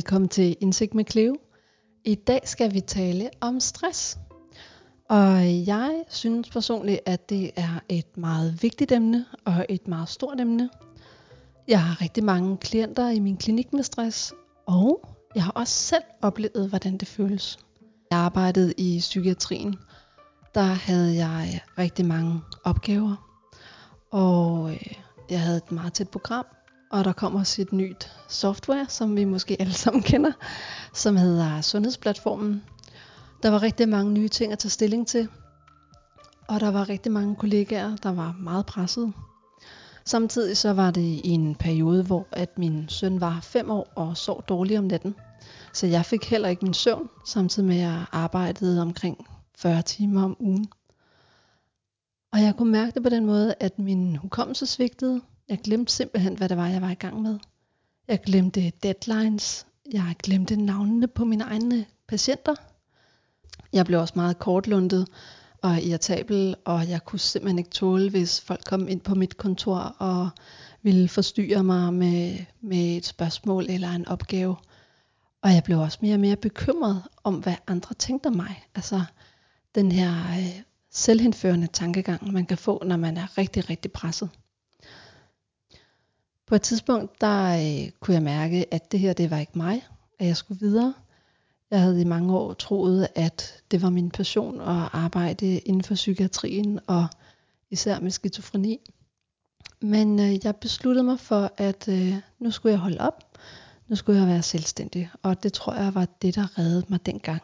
Velkommen til Indsigt med Cleo. I dag skal vi tale om stress. Og jeg synes personligt, at det er et meget vigtigt emne og et meget stort emne. Jeg har rigtig mange klienter i min klinik med stress, og jeg har også selv oplevet, hvordan det føles. Jeg arbejdede i psykiatrien. Der havde jeg rigtig mange opgaver, og øh, jeg havde et meget tæt program, og der kommer også et nyt software, som vi måske alle sammen kender, som hedder Sundhedsplatformen. Der var rigtig mange nye ting at tage stilling til, og der var rigtig mange kollegaer, der var meget presset. Samtidig så var det i en periode, hvor at min søn var 5 år og sov dårligt om natten. Så jeg fik heller ikke min søvn, samtidig med at jeg arbejdede omkring 40 timer om ugen. Og jeg kunne mærke det på den måde, at min hukommelse svigtede. Jeg glemte simpelthen, hvad det var, jeg var i gang med. Jeg glemte deadlines. Jeg glemte navnene på mine egne patienter. Jeg blev også meget kortlundet og irritabel, og jeg kunne simpelthen ikke tåle, hvis folk kom ind på mit kontor og ville forstyrre mig med, med et spørgsmål eller en opgave. Og jeg blev også mere og mere bekymret om, hvad andre tænkte om mig. Altså den her øh, selvhenførende tankegang, man kan få, når man er rigtig, rigtig presset. På et tidspunkt, der øh, kunne jeg mærke, at det her, det var ikke mig, at jeg skulle videre. Jeg havde i mange år troet, at det var min passion at arbejde inden for psykiatrien, og især med skizofreni. Men øh, jeg besluttede mig for, at øh, nu skulle jeg holde op. Nu skulle jeg være selvstændig, og det tror jeg var det, der reddede mig dengang.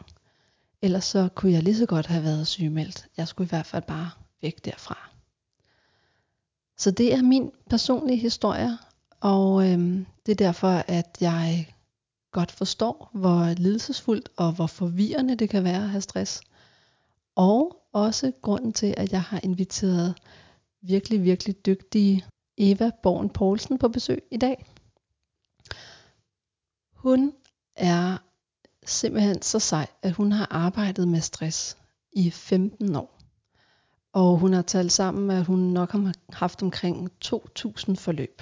Ellers så kunne jeg lige så godt have været sygemeldt. Jeg skulle i hvert fald bare væk derfra. Så det er min personlige historie, og øhm, det er derfor, at jeg godt forstår, hvor lidelsesfuldt og hvor forvirrende det kan være at have stress. Og også grunden til, at jeg har inviteret virkelig, virkelig dygtige Eva Born Poulsen på besøg i dag. Hun er simpelthen så sej, at hun har arbejdet med stress i 15 år. Og hun har talt sammen, at hun nok har haft omkring 2.000 forløb.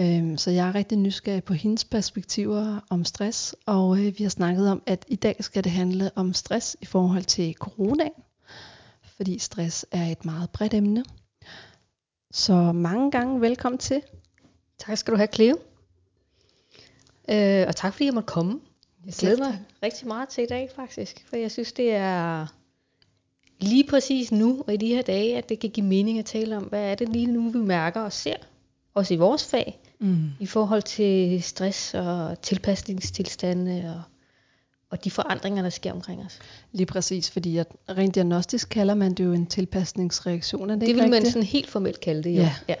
Øhm, så jeg er rigtig nysgerrig på hendes perspektiver om stress, og øh, vi har snakket om, at i dag skal det handle om stress i forhold til corona, fordi stress er et meget bredt emne. Så mange gange velkommen til. Tak skal du have, Cleo. Øh, og tak fordi jeg måtte komme. Jeg glæder mig rigtig meget til i dag faktisk, for jeg synes det er lige præcis nu og i de her dage, at det kan give mening at tale om, hvad er det lige nu, vi mærker og ser, også i vores fag, mm. i forhold til stress og tilpasningstilstande og, og de forandringer, der sker omkring os. Lige præcis, fordi at rent diagnostisk kalder man det jo en tilpasningsreaktion. Er det, det vil man sådan helt formelt kalde det, jo. Ja. ja.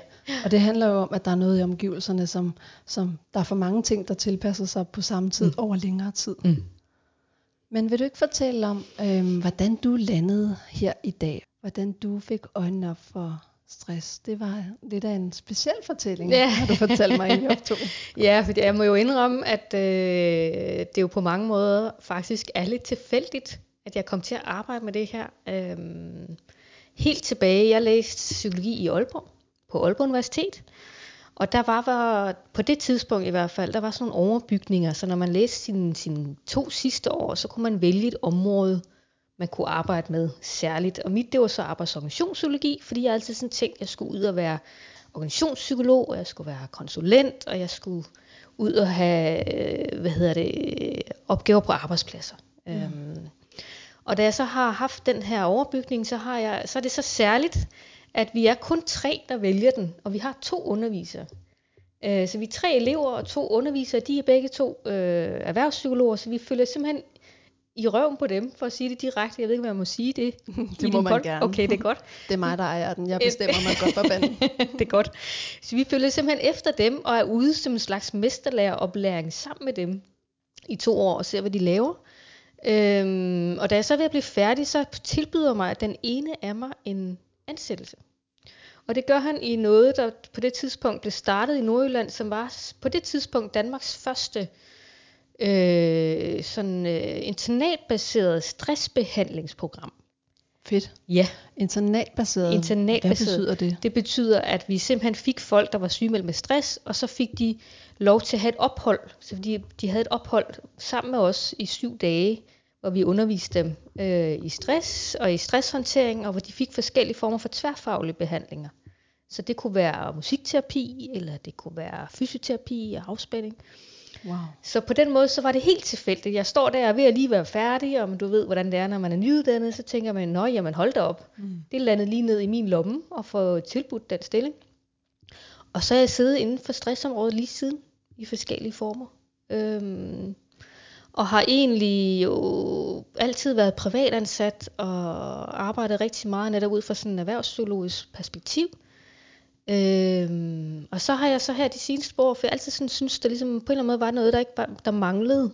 Og det handler jo om, at der er noget i omgivelserne, som, som der er for mange ting, der tilpasser sig på samme tid mm. over længere tid. Mm. Men vil du ikke fortælle om, øhm, hvordan du landede her i dag? Hvordan du fik øjnene op for stress? Det var lidt af en speciel fortælling, ja. har du fortalt mig i optog. ja, for jeg må jo indrømme, at øh, det jo på mange måder faktisk er lidt tilfældigt, at jeg kom til at arbejde med det her. Øhm, helt tilbage, jeg læste psykologi i Aalborg, på Aalborg Universitet. Og der var, var, på det tidspunkt i hvert fald, der var sådan nogle overbygninger, så når man læste sine, sine to sidste år, så kunne man vælge et område, man kunne arbejde med særligt. Og mit, det var så arbejds- og organisationspsykologi, fordi jeg altid sådan tænkte, at jeg skulle ud og være organisationspsykolog, og jeg skulle være konsulent, og jeg skulle ud og have, øh, hvad hedder det, opgaver på arbejdspladser. Mm. Øhm, og da jeg så har haft den her overbygning, så, har jeg, så er det så særligt, at vi er kun tre, der vælger den, og vi har to undervisere. Øh, så vi er tre elever og to undervisere, de er begge to øh, erhvervspsykologer, så vi følger simpelthen i røven på dem, for at sige det direkte. Jeg ved ikke, om jeg må sige det. det må man pod- gerne. Okay, det er godt. det er mig, der ejer den. Jeg bestemmer mig godt for banden. det er godt. Så vi følger simpelthen efter dem, og er ude som en slags mesterlæreroplæring sammen med dem i to år, og ser, hvad de laver. Øhm, og da jeg så er ved at blive færdig, så tilbyder mig, at den ene af mig en ansættelse. Og det gør han i noget, der på det tidspunkt blev startet i Nordjylland, som var på det tidspunkt Danmarks første øh, sådan øh, internatbaseret stressbehandlingsprogram. Fedt. Ja, Internatbaseret. Internatbaseret. Hvad betyder det? det betyder, at vi simpelthen fik folk, der var sygemeldt med stress, og så fik de lov til at have et ophold. Så de, de havde et ophold sammen med os i syv dage, hvor vi underviste dem øh, i stress og i stresshåndtering, og hvor de fik forskellige former for tværfaglige behandlinger. Så det kunne være musikterapi, eller det kunne være fysioterapi og afspænding. Wow. Så på den måde, så var det helt tilfældigt. Jeg står der og er ved at lige være færdig, og du ved, hvordan det er, når man er nyuddannet, så tænker man, nå, jamen hold da op. Mm. Det landede lige ned i min lomme og få tilbudt den stilling. Og så er jeg siddet inden for stressområdet lige siden i forskellige former. Øhm, og har egentlig jo altid været privatansat og arbejdet rigtig meget netop ud fra sådan en erhvervspsykologisk perspektiv. Øhm, og så har jeg så her de seneste år, for jeg altid sådan synes, der ligesom på en eller anden måde var noget, der ikke var, der manglede,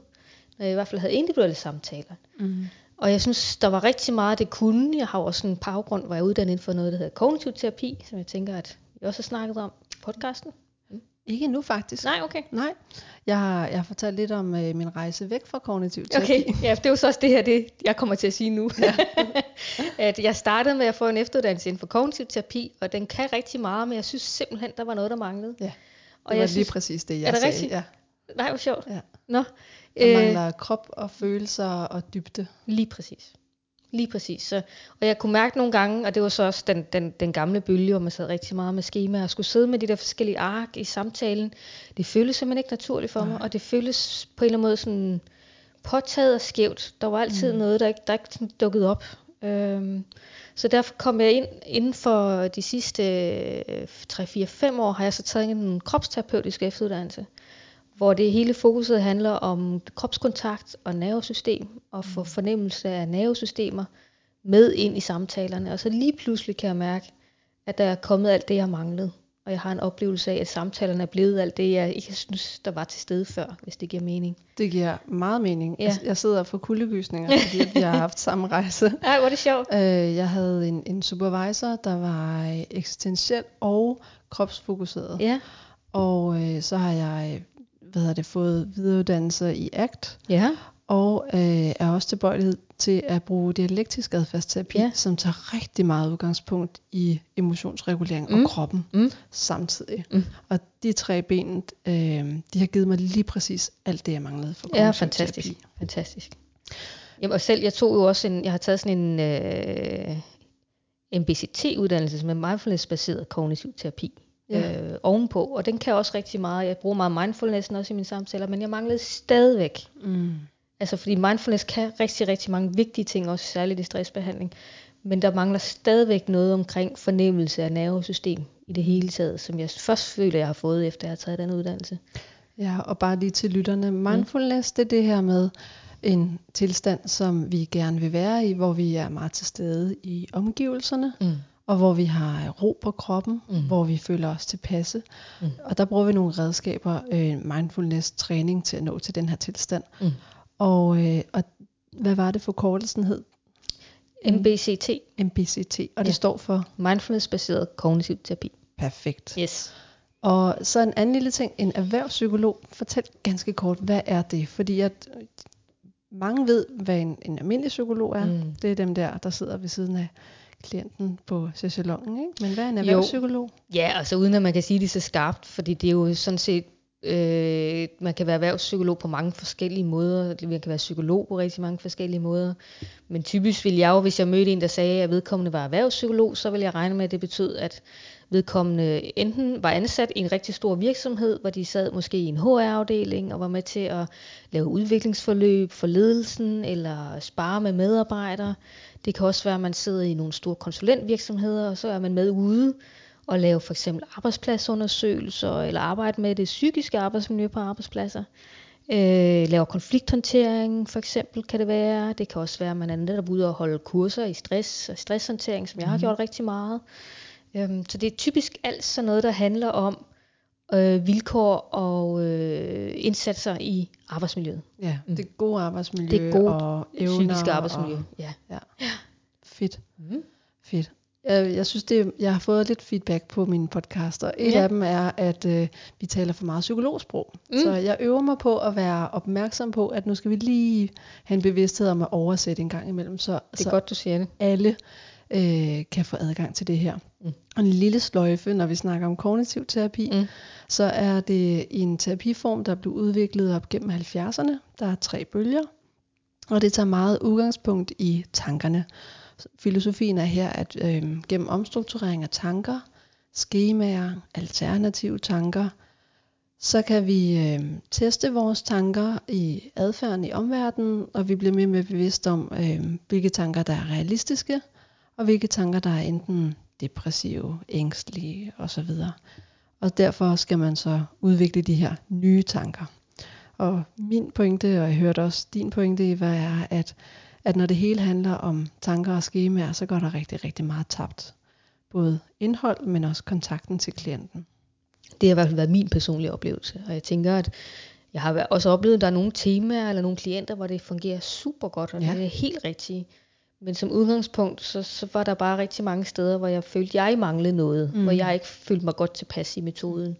når jeg i hvert fald havde individuelle samtaler. Mm. Og jeg synes, der var rigtig meget, det kunne. Jeg har også en baggrund, hvor jeg er uddannet inden for noget, der hedder kognitiv terapi, som jeg tænker, at vi også har snakket om i podcasten. Ikke nu faktisk. Nej, okay. Nej. Jeg har, jeg har fortalt lidt om øh, min rejse væk fra kognitiv terapi. Okay, ja, det er jo så også det her, det jeg kommer til at sige nu. Ja. at jeg startede med at få en efteruddannelse inden for kognitiv terapi, og den kan rigtig meget, men jeg synes simpelthen, der var noget, der manglede. Ja, og det jeg var synes, lige præcis det, jeg er det sagde. rigtigt? Ja. Nej, hvor sjovt. Ja. Nå, Der øh, mangler krop og følelser og dybde. Lige præcis. Lige præcis. Så, og jeg kunne mærke nogle gange, og det var så også den, den, den gamle bølge, hvor man sad rigtig meget med skema, og skulle sidde med de der forskellige ark i samtalen. Det føltes simpelthen ikke naturligt for mig, Nej. og det føltes på en eller anden måde sådan påtaget og skævt. Der var altid mm. noget, der ikke, der ikke sådan dukkede op. Øhm, så derfor kom jeg ind inden for de sidste øh, 3-4-5 år, har jeg så taget en kropsterapeutisk efteruddannelse, hvor det hele fokuset handler om kropskontakt og nervesystem, og få fornemmelse af nervesystemer med ind i samtalerne. Og så lige pludselig kan jeg mærke, at der er kommet alt det, jeg manglede. Og jeg har en oplevelse af, at samtalerne er blevet alt det, jeg ikke synes, der var til stede før, hvis det giver mening. Det giver meget mening. Ja. Ja. Jeg sidder for kuldegysninger, fordi vi har haft samme rejse. Ej, hvor er det sjovt. Øh, jeg havde en, en supervisor, der var øh, eksistentiel og kropsfokuseret. Ja. Og øh, så har jeg øh, hvad hedder det, fået videreuddannelse i ACT, Ja. og øh, er også tilbøjelighed til at bruge dialektisk adfærdsterapi, Ja. som tager rigtig meget udgangspunkt i emotionsregulering Mm. og kroppen Mm. samtidig. Mm. Og de tre ben, øh, de har givet mig lige præcis alt det, jeg manglede for Ja, fantastisk. terapi. Fantastisk. Jamen, og selv, jeg tog jo også en, jeg har taget sådan en øh, MBCT-uddannelse, som er mindfulness-baseret kognitiv terapi. Ja. Øh, ovenpå, og den kan også rigtig meget. Jeg bruger meget mindfulness også i mine samtaler, men jeg manglede stadigvæk. Mm. Altså fordi mindfulness kan rigtig, rigtig mange vigtige ting, også særligt i stressbehandling. Men der mangler stadigvæk noget omkring fornemmelse af nervesystem i det hele taget, som jeg først føler, jeg har fået, efter jeg har taget den uddannelse. Ja, og bare lige til lytterne. Mindfulness, det er det her med en tilstand, som vi gerne vil være i, hvor vi er meget til stede i omgivelserne, Mm. Og hvor vi har ro på kroppen, Mm. hvor vi føler os tilpasse. Mm. Og der bruger vi nogle redskaber, øh, mindfulness træning til at nå til den her tilstand. Mm. Og, øh, og hvad var det forkortelsen hed? MBCT, MBCT, og det Ja. står for mindfulness-baseret kognitiv terapi. perfekt. Yes. Og så en anden lille ting, en erhvervspsykolog, fortæl ganske kort, hvad er det? Fordi at mange ved, hvad en, en almindelig psykolog er. Mm. Det er dem der, der sidder ved siden af klienten på sociologien, ikke? Men hvad er en erhvervspsykolog? Ja, altså uden at man kan sige det så skarpt, fordi det er jo sådan set, øh, man kan være erhvervspsykolog på mange forskellige måder, man kan være psykolog på rigtig mange forskellige måder, men typisk vil jeg jo, hvis jeg mødte en, der sagde, at vedkommende var erhvervspsykolog, så vil jeg regne med, at det betød, at vedkommende enten var ansat i en rigtig stor virksomhed, hvor de sad måske i en HR-afdeling og var med til at lave udviklingsforløb for ledelsen, eller spare med medarbejdere. Det kan også være, at man sidder i nogle store konsulentvirksomheder, og så er man med ude og lave for eksempel arbejdspladsundersøgelser, eller arbejde med det psykiske arbejdsmiljø på arbejdspladser. Øh, laver konflikthåndtering for eksempel kan det være. Det kan også være, at man er netop ude og holde kurser i stress og stresshåndtering, som jeg har gjort rigtig meget. Øhm, så det er typisk alt sådan noget, der handler om øh, vilkår og øh, indsatser i arbejdsmiljøet. Ja, Mm. det gode arbejdsmiljø Det gode og evner. Psykiske arbejdsmiljø. Og, Ja. ja. Fedt, Mm. fedt. Jeg, jeg synes, det, jeg har fået lidt feedback på mine podcaster. Et Ja. af dem er, at øh, vi taler for meget psykologsprog. Mm. Så jeg øver mig på at være opmærksom på, at nu skal vi lige have en bevidsthed om at oversætte en gang imellem, så, Det er så godt, du siger det. alle øh, kan få adgang til det her. Mm. Og en lille sløjfe, når vi snakker om kognitiv terapi, Mm. så er det en terapiform, der blev udviklet op gennem 70'erne. Der er tre bølger, og det tager meget udgangspunkt i tankerne. Filosofien er her, at øh, gennem omstrukturering af tanker, skemaer, alternative tanker, så kan vi øh, teste vores tanker i adfærden i omverdenen, og vi bliver mere mere bevidst om, øh, hvilke tanker, der er realistiske, og hvilke tanker, der er enten depressive, ængstlige osv. Og derfor skal man så udvikle de her nye tanker. Og min pointe, og jeg hørte også din pointe, Eva, er, at, at når det hele handler om tanker og skemaer, så går der rigtig, rigtig meget tabt. Både indhold, men også kontakten til klienten. Det har i hvert fald været min personlige oplevelse, og jeg tænker, at jeg har også oplevet, at der er nogle temaer eller nogle klienter, hvor det fungerer super godt, og ja. Det er helt rigtigt. Men som udgangspunkt, så, så var der bare rigtig mange steder, hvor jeg følte, jeg manglede noget, mm. Hvor jeg ikke følte mig godt tilpas i metoden.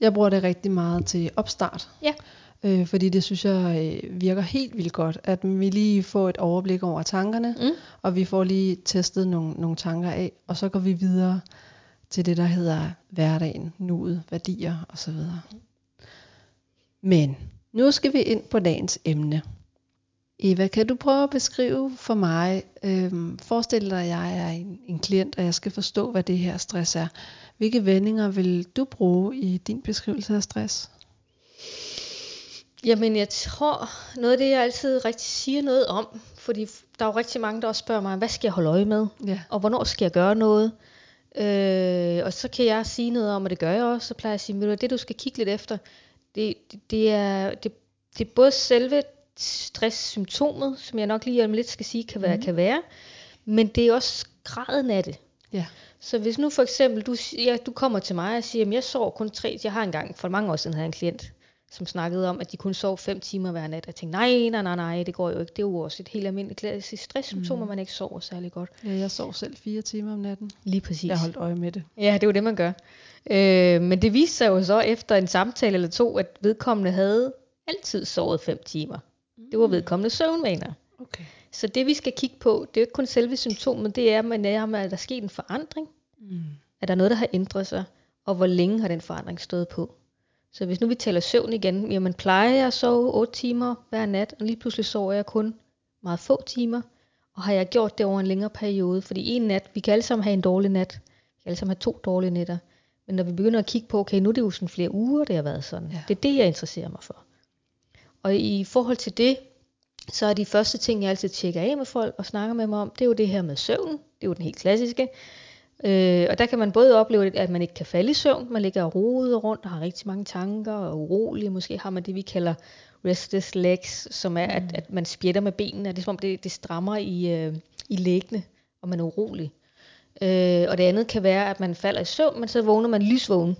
Jeg bruger det rigtig meget til opstart. Ja. Øh, fordi det synes jeg øh, virker helt vildt godt, at vi lige får et overblik over tankerne, Mm. og vi får lige testet nogle, nogle tanker af, og så går vi videre til det, der hedder hverdagen, nuet, værdier osv. Men nu skal vi ind på dagens emne. Eva, kan du prøve at beskrive for mig, øhm, forestil dig, at jeg er en, en klient, og jeg skal forstå, hvad det her stress er. Hvilke vendinger vil du bruge i din beskrivelse af stress? Jamen, jeg tror, noget af det, jeg altid rigtig siger noget om, fordi der er jo rigtig mange, der også spørger mig, hvad skal jeg holde øje med? Ja. og hvornår skal jeg gøre noget? Øh, og så kan jeg sige noget om, og det gør jeg også, så plejer jeg at sige, "Ved du hvad, det du skal kigge lidt efter, det, det, det, er, det, det er både selve stresssymptomet, som jeg nok lige om lidt skal sige, kan være, mm. kan være, men det er også graden af det. Ja. Så hvis nu for eksempel, du, ja, du kommer til mig og siger, at jeg sover kun tre, jeg har engang, for mange år siden havde en klient, som snakkede om, at de kun sov fem timer hver nat. Jeg tænkte, nej, nej, nej, nej, det går jo ikke. Det er jo også et helt almindeligt klassisk stresssymptom, at man ikke sover særlig godt. ja, jeg sov selv fire timer om natten. Lige præcis. Jeg holdt øje med det. Ja, det er jo det, man gør. Øh, men det viste sig jo så efter en samtale eller to, at vedkommende havde altid sovet fem timer. Det var vedkommende søvnvaner. Okay. Så det vi skal kigge på, det er jo ikke kun selve symptomet, det er, men er, at der er sket en forandring. Mm. Er der noget, der har ændret sig? Og hvor længe har den forandring stået på? Så hvis nu vi taler søvn igen, jamen plejer jeg at sove 8 timer hver nat, og lige pludselig sover jeg kun meget få timer. Og har jeg gjort det over en længere periode? Fordi en nat, vi kan alle sammen have en dårlig nat. Vi kan alle sammen have to dårlige nætter. Men når vi begynder at kigge på, okay, nu er det jo sådan flere uger, det har været sådan. Ja. Det er det, jeg interesserer mig for. Og i forhold til det, så er de første ting, jeg altid tjekker af med folk og snakker med dem om, det er jo det her med søvn. Det er jo den helt klassiske. Øh, og der kan man både opleve, at man ikke kan falde i søvn. Man ligger og roder rundt og har rigtig mange tanker og er urolig. Måske har man det, vi kalder restless legs, som er, at, at man spjætter med benene. Det er som om, det, det strammer i, øh, i læggene, og man er urolig. Øh, og det andet kan være, at man falder i søvn, men så vågner man lysvågen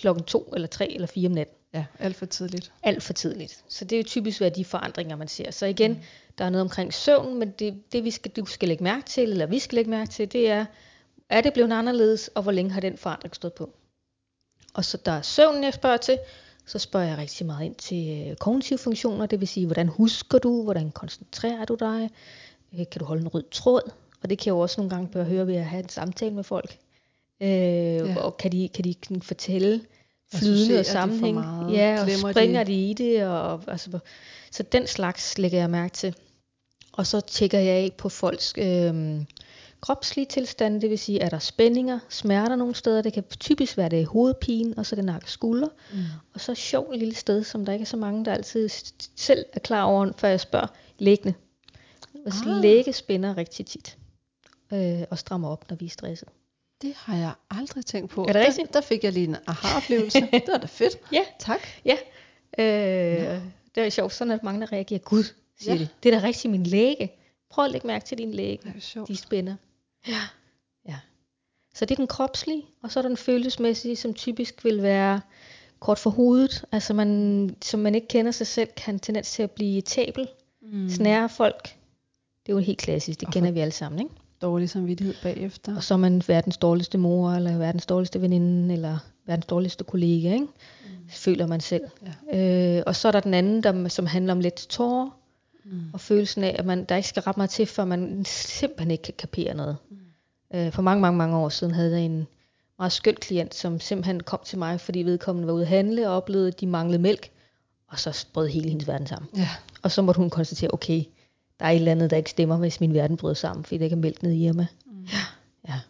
klokken to eller tre eller fire om natten Ja, alt for tidligt. alt for tidligt. Så det er jo typisk hvad de forandringer, man ser. Så igen, mm. der er noget omkring søvn, men det, det vi skal, du skal lægge mærke til, eller vi skal lægge mærke til, det er, er det blevet anderledes, og hvor længe har den forandring stået på? Og så der er søvnen, jeg spørger til, så spørger jeg rigtig meget ind til øh, kognitive funktioner, det vil sige, hvordan husker du, hvordan koncentrerer du dig, øh, kan du holde en rød tråd, og det kan jeg jo også nogle gange bør høre ved at have en samtale med folk. Øh, ja. Og kan de, kan de sådan fortælle flydende og sammenhæng. meget? Ja, og Glemmer springer de- de i det. Og, altså, så den slags lægger jeg mærke til. Og så tjekker jeg af på folks øh, kropslige tilstand, det vil sige, er der spændinger, smerter nogle steder. Det kan typisk være det hovedpine, og så det nakke skulder. Mm. Og så sjovt lille sted, som der ikke er så mange, der altid selv er klar over, før jeg spørger, læggende. Altså Ah. læge spænder rigtig tit. Øh, og strammer op, når vi er stresset. Det har jeg aldrig tænkt på. Er det der, rigtigt? Der fik jeg lige en aha-oplevelse. det var da fedt. Ja. Tak. Ja, øh, det er sjovt, sådan at mange der reagerer, gud, siger Ja. de. Det er da rigtig min læge. Prøv at lægge mærke til din læge. Det er sjovt. De spænder. Ja. ja. Så det er den kropslige, og så er der den følelsesmæssige, som typisk vil være kort for hovedet. Altså man, som man ikke kender sig selv, kan tendens til at blive tabel, Mm. snære folk. Det er jo helt klassisk, det Og kender vi alle sammen, ikke? Dårlig samvittighed bagefter. Og så er man verdens dårligste mor, eller verdens dårligste veninde, eller verdens dårligste kollega, ikke? Mm. Føler man selv. Ja. Øh, og så er der den anden, der, som handler om let tårer. Mm. Og følelsen af, at man, der ikke skal ret meget til, før man simpelthen ikke kan kapere noget. Mm. Øh, for mange, mange, mange år siden havde jeg en meget skøn klient, som simpelthen kom til mig, fordi vedkommende var ude at handle og oplevede, at de manglede mælk. Og så brød hele hendes verden sammen. Ja. Og så måtte hun konstatere, okay, der er et eller andet, der ikke stemmer, hvis min verden bryder sammen, fordi der ikke er mælk nede i Irma. Mm. Ja.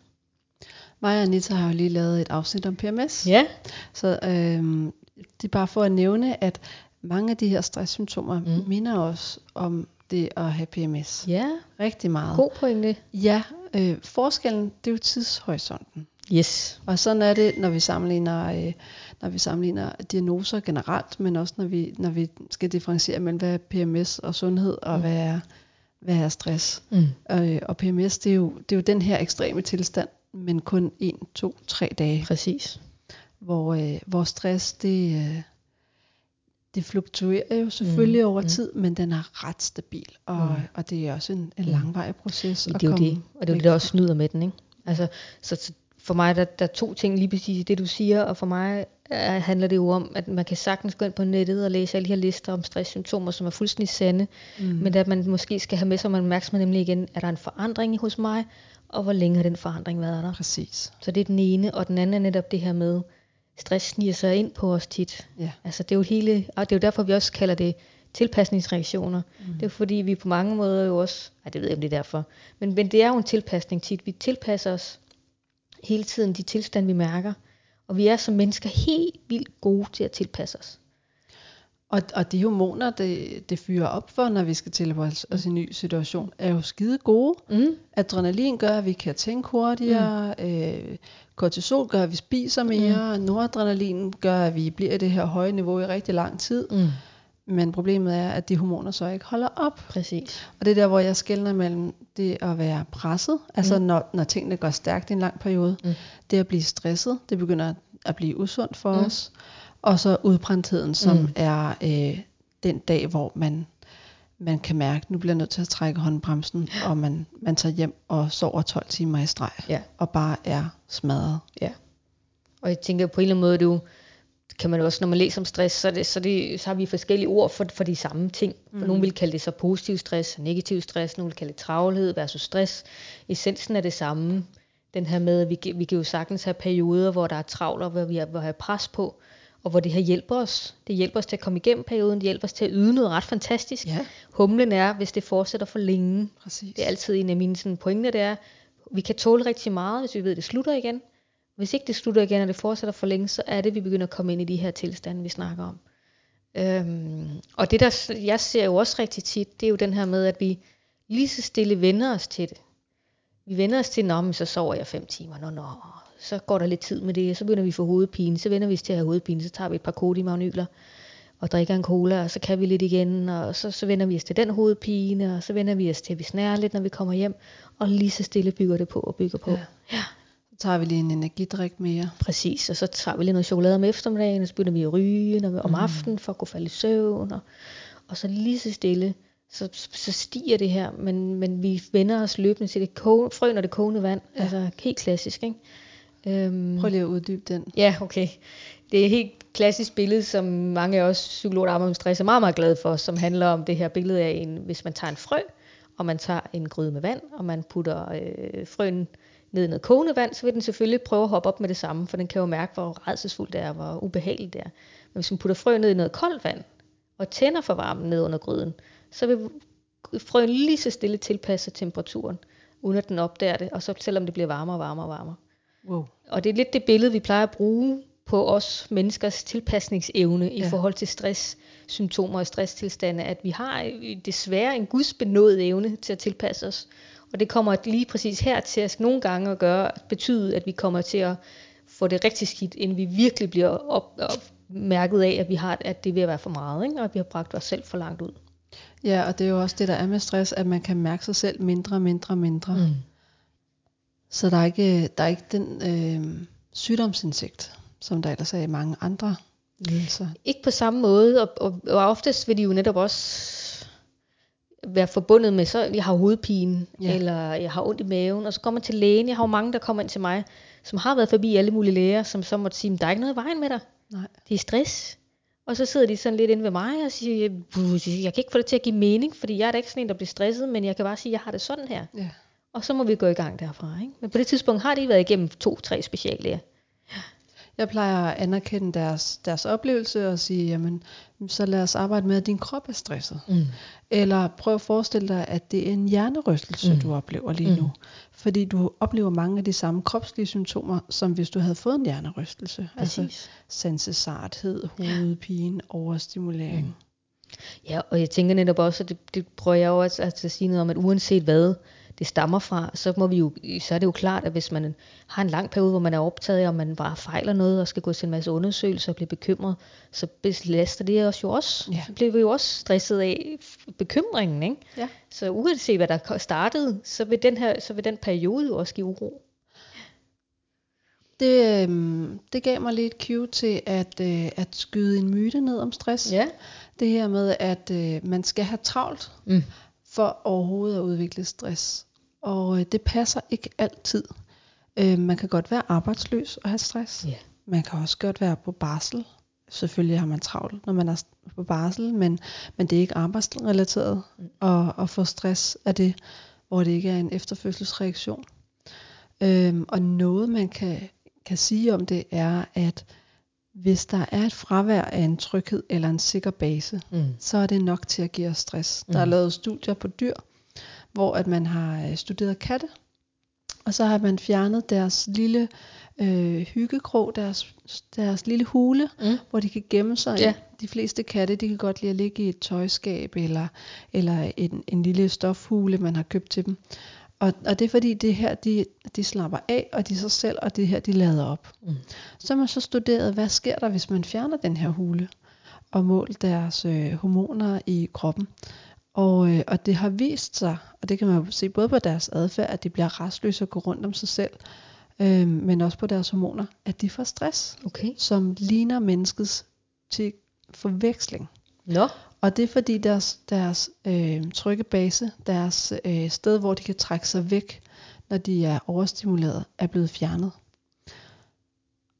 Mig og Anita har jo lige lavet et afsnit om PMS. Ja. Så øhm, det er bare for at nævne, at mange af de her stresssymptomer mm. minder os om det at have PMS. Ja. Rigtig meget. God pointe. Ja, øh, forskellen, det er jo tidshorisonten. Yes. Og sådan er det, når vi sammenligner, øh, når vi sammenligner diagnoser generelt, men også når vi, når vi skal differentiere mellem, hvad er PMS og sundhed, og mm. hvad, er, hvad er stress. Mm. Øh, og PMS, det er, jo, det er jo den her ekstreme tilstand, men kun 1, 2, 3 dage. Præcis. Hvor, øh, hvor stress, det, øh, det fluktuerer jo selvfølgelig mm. over tid, men den er ret stabil. Og, mm. og det er også en, en langvarig proces. Det er jo det, og det er jo det, der også snyder med den. Ikke? Altså, så, så for mig der, der er to ting lige præcis det, du siger, og for mig er, handler det jo om, at man kan sagtens gå ind på nettet og læse alle de her lister om stresssymptomer, som er fuldstændig sande, mm. men at man måske skal have med sig opmærksomhed nemlig igen, er der en forandring hos mig, og hvor længe har den forandring været der? Præcis. Så det er den ene, og den anden er netop det her med, stress sniger sig ind på os tit. Ja. Altså det er jo hele, og det er jo derfor, vi også kalder det tilpasningsreaktioner. Mm. Det er fordi, vi på mange måder jo også, nej det ved jeg om det er derfor, men, men det er jo en tilpasning tit. Vi tilpasser os hele tiden de tilstande, vi mærker. Og vi er som mennesker helt vildt gode til at tilpasse os. Og, og de hormoner, det, det fyrer op for, når vi skal tilpasse os i en ny situation, er jo skide gode. Mm. Adrenalin gør, at vi kan tænke hurtigere. Mm. Øh, kortisol gør, at vi spiser mere. Mm. Noradrenalin gør, at vi bliver i det her høje niveau i rigtig lang tid. Mm. Men problemet er, at de hormoner så ikke holder op. Præcis. Og det er der, hvor jeg skældner mellem det at være presset, altså mm. når, når tingene går stærkt i en lang periode, mm. det at blive stresset, det begynder at blive usundt for mm. os, og så udbrændtheden, som mm. er øh, den dag, hvor man, man kan mærke, nu bliver jeg nødt til at trække håndbremsen, og man, man tager hjem og sover 12 timer i streg, ja. og bare er smadret. Ja. Og jeg tænker på en eller anden måde, du kan man også, når man læser om stress, så, det, så, det, så har vi forskellige ord for, for de samme ting. For mm. Nogle vil kalde det så positiv stress, negativ stress, nogle vil kalde det travlhed versus stress. Essensen er det samme. Den her med, at vi, vi kan jo sagtens have perioder, hvor der er travlt, og hvor vi har, hvor har pres på, og hvor det her hjælper os. Det hjælper os til at komme igennem perioden, det hjælper os til at yde noget ret fantastisk. Ja. Humlen er, hvis det fortsætter for længe. Præcis. Det er altid en af mine sådan, pointer, det er, vi kan tåle rigtig meget, hvis vi ved, at det slutter igen. Hvis ikke det slutter igen, og det fortsætter for længe, så er det, vi begynder at komme ind i de her tilstande, vi snakker om. Øhm, og det, der jeg ser jo også rigtig tit, det er jo den her med, at vi lige så stille vender os til det. Vi vender os til, nå, så sover jeg fem timer, nå, nå, så går der lidt tid med det, så begynder vi at få hovedpine, så vender vi os til at have hovedpine, så tager vi et par kodimagnyler og drikker en cola, og så kan vi lidt igen, og så, så vender vi os til den hovedpine, og så vender vi os til, at vi snærer lidt, når vi kommer hjem, og lige så stille bygger det på og bygger på. Ja. ja tager vi lige en energidrik mere. Præcis, og så tager vi lige noget chokolade om eftermiddagen, og så begynder vi at ryge når vi, om mm. aftenen for at kunne falde i søvn. Og, og så lige så stille, så, så stiger det her, men, men vi vender os løbende til det koge, frøen og det kogende vand. Ja. Altså helt klassisk, ikke? Øhm, Prøv lige at uddybe den. Ja, okay. Det er et helt klassisk billede, som mange af os psykologer, der med stress, er meget, meget glade for, som handler om det her billede af, en, hvis man tager en frø, og man tager en gryde med vand, og man putter øh, frøen ned i noget kogende vand, så vil den selvfølgelig prøve at hoppe op med det samme, for den kan jo mærke, hvor redselsfuldt det er, hvor ubehageligt det er. Men hvis man putter frø ned i noget koldt vand, og tænder for varmen ned under gryden, så vil frøen lige så stille tilpasse temperaturen, uden at den opdager det, og så selvom det bliver varmere og varmere og varmere. Wow. Og det er lidt det billede, vi plejer at bruge på os menneskers tilpasningsevne i ja. forhold til stress, symptomer og stresstilstande, at vi har desværre en gudsbenået evne til at tilpasse os. Og det kommer lige præcis her til at nogle gange at gøre, betyde, at vi kommer til at få det rigtig skidt, inden vi virkelig bliver op, op, mærket af, at vi har, at det vil være for meget, ikke? og at vi har bragt os selv for langt ud. Ja, og det er jo også det, der er med stress, at man kan mærke sig selv mindre, mindre, mindre. Mm. Så der er ikke, der er ikke den øh, sygdomsindsigt, som der ellers er i mange andre lidelser. Ikke på samme måde, og, og, og oftest vil de jo netop også være forbundet med, så jeg har hovedpine, ja. eller jeg har ondt i maven, og så kommer man til lægen. Jeg har jo mange, der kommer ind til mig, som har været forbi alle mulige læger, som så måtte sige, der er ikke noget i vejen med dig. Nej. Det er stress. Og så sidder de sådan lidt inde ved mig og siger, jeg kan ikke få det til at give mening, fordi jeg er da ikke sådan en, der bliver stresset, men jeg kan bare sige, jeg har det sådan her. Ja. Og så må vi gå i gang derfra. Ikke? Men på det tidspunkt har de været igennem to-tre speciallæger. Jeg plejer at anerkende deres, deres oplevelse og sige, jamen, så lad os arbejde med, at din krop er stresset. Mm. Eller prøv at forestille dig, at det er en hjernerystelse, Mm. du oplever lige nu. Mm. Fordi du oplever mange af de samme kropslige symptomer, som hvis du havde fået en hjernerystelse. Altså Præcis. sansesarthed, hovedpine, overstimulering. Mm. Ja, og jeg tænker netop også, at det, det prøver jeg jo også at sige noget om, at uanset hvad det stammer fra, så, må vi jo, så er det jo klart, at hvis man har en lang periode, hvor man er optaget af, og man bare fejler noget, og skal gå til en masse undersøgelser og blive bekymret, så belaster det os jo også. Ja. Så bliver vi jo også stresset af bekymringen, ikke? Ja. Så uanset hvad der startede, så vil den, her, så vil den periode jo også give uro. Det, øhm, det gav mig lidt cue til at, øh, at skyde en myte ned om stress. Ja. Det her med, at øh, man skal have travlt Mm. for overhovedet at udvikle stress. Og øh, det passer ikke altid. Øh, man kan godt være arbejdsløs og have stress. Ja. Man kan også godt være på barsel. Selvfølgelig har man travlt, når man er på barsel, men, men det er ikke arbejdsrelateret at, at få stress af det, hvor det ikke er en efterfødselsreaktion. Øhm, og noget man kan, kan sige om det er, at hvis der er et fravær af en tryghed eller en sikker base, Mm. så er det nok til at give os stress. Der er Mhm. lavet studier på dyr, hvor at man har øh, studeret katte, og så har man fjernet deres lille øh, hyggekrog, deres, deres lille hule, Mm. hvor de kan gemme sig. Ja. De fleste katte, de kan godt lide at ligge i et tøjskab, eller, eller en, en lille stofhule, man har købt til dem. Og, og det er fordi, det her, de, de slapper af, og de sig selv, og det her, de lader op. Mm. Så har man så studeret, hvad sker der, hvis man fjerner den her hule, og målt deres øh, hormoner i kroppen. Og, øh, og det har vist sig, og det kan man jo se både på deres adfærd, at de bliver restløse og går rundt om sig selv, øh, men også på deres hormoner, at de får stress, Okay. som ligner menneskets til forveksling. Nå. Og det er fordi deres, deres øh, trygge base, deres øh, sted, hvor de kan trække sig væk, når de er overstimuleret, er blevet fjernet.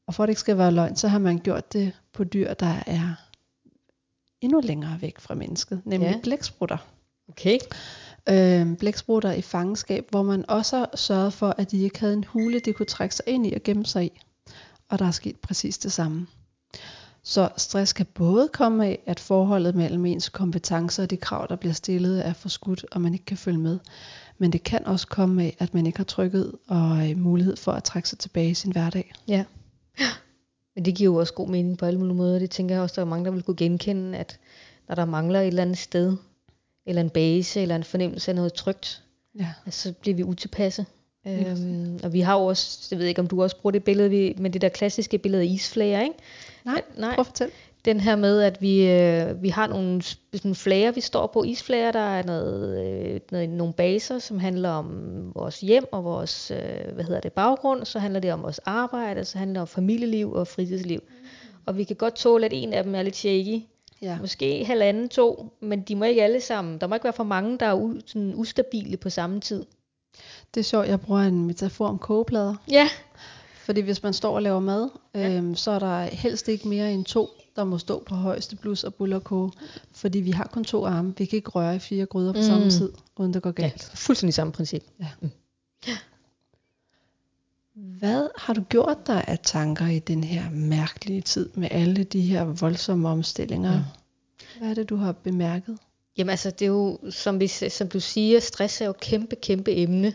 Og for at det ikke skal være løgn, så har man gjort det på dyr, der er endnu længere væk fra mennesket, nemlig Ja. blæksprutter. Okay. Øh, blæksprutter i fangenskab, hvor man også sørget for, at de ikke havde en hule, de kunne trække sig ind i og gemme sig i. Og der er sket præcis det samme. Så stress kan både komme af, at forholdet mellem ens kompetencer og de krav, der bliver stillet, er forskudt, og man ikke kan følge med. Men det kan også komme af, at man ikke har trykket og øh, mulighed for at trække sig tilbage i sin hverdag. Ja. Men det giver jo også god mening på alle mulige måder. Det tænker jeg også, der er mange, der vil kunne genkende, at når der mangler et eller andet sted, eller en base, eller en fornemmelse af noget trygt, Ja. altså, så bliver vi utilpasse. Lige Øhm, og vi har jo også, jeg ved ikke om du også bruger det billede, vi, men det der klassiske billede af isflager, ikke? Nej, At- nej. prøv at fortælle. Den her med, at vi, øh, vi har nogle sådan flager, vi står på. Isflager, der er noget, øh, noget, nogle baser, som handler om vores hjem og vores øh, hvad hedder det, baggrund. Så handler det om vores arbejde, så handler det om familieliv og fritidsliv. Og vi kan godt tåle, at en af dem er lidt shaky. Ja. Måske halvanden, to, men de må ikke alle sammen. Der må ikke være for mange, der er u, sådan ustabile på samme tid. Det er sjovt, jeg bruger en metafor om kogeplader. Ja, Fordi hvis man står og laver mad, øhm, så er der helst ikke mere end to, der må stå på højeste blus og bulle og koge. Fordi vi har kun to arme. Vi kan ikke røre i fire gryder på Mm. samme tid, uden det går ja galt. fuldstændig samme princip. Hvad har du gjort dig af tanker i den her mærkelige tid med alle de her voldsomme omstillinger? Mm. Hvad er det, du har bemærket? Jamen altså, det er jo, som, vi, som du siger, stress er jo et kæmpe, kæmpe emne.